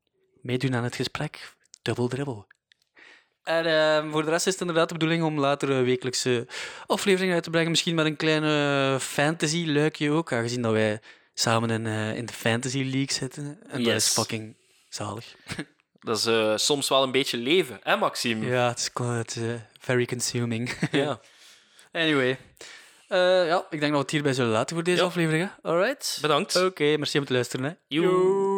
meedoen aan het gesprek. Double dribbel. En eh, voor de rest is het inderdaad de bedoeling om later een wekelijkse aflevering uit te brengen. Misschien met een kleine fantasy-luikje ook, aangezien dat wij samen in, eh, in de Fantasy League zitten. En dat Yes. is fucking zalig. <laughs> Dat is eh, soms wel een beetje leven, hè, Maxime? Ja, het is, het eh, very consuming. <laughs> Ja. anyway. Eh, ja, ik denk dat we het hierbij zullen laten voor deze Ja. aflevering. hè. Alright. Bedankt. Oké, merci om te luisteren. Hè. Joe.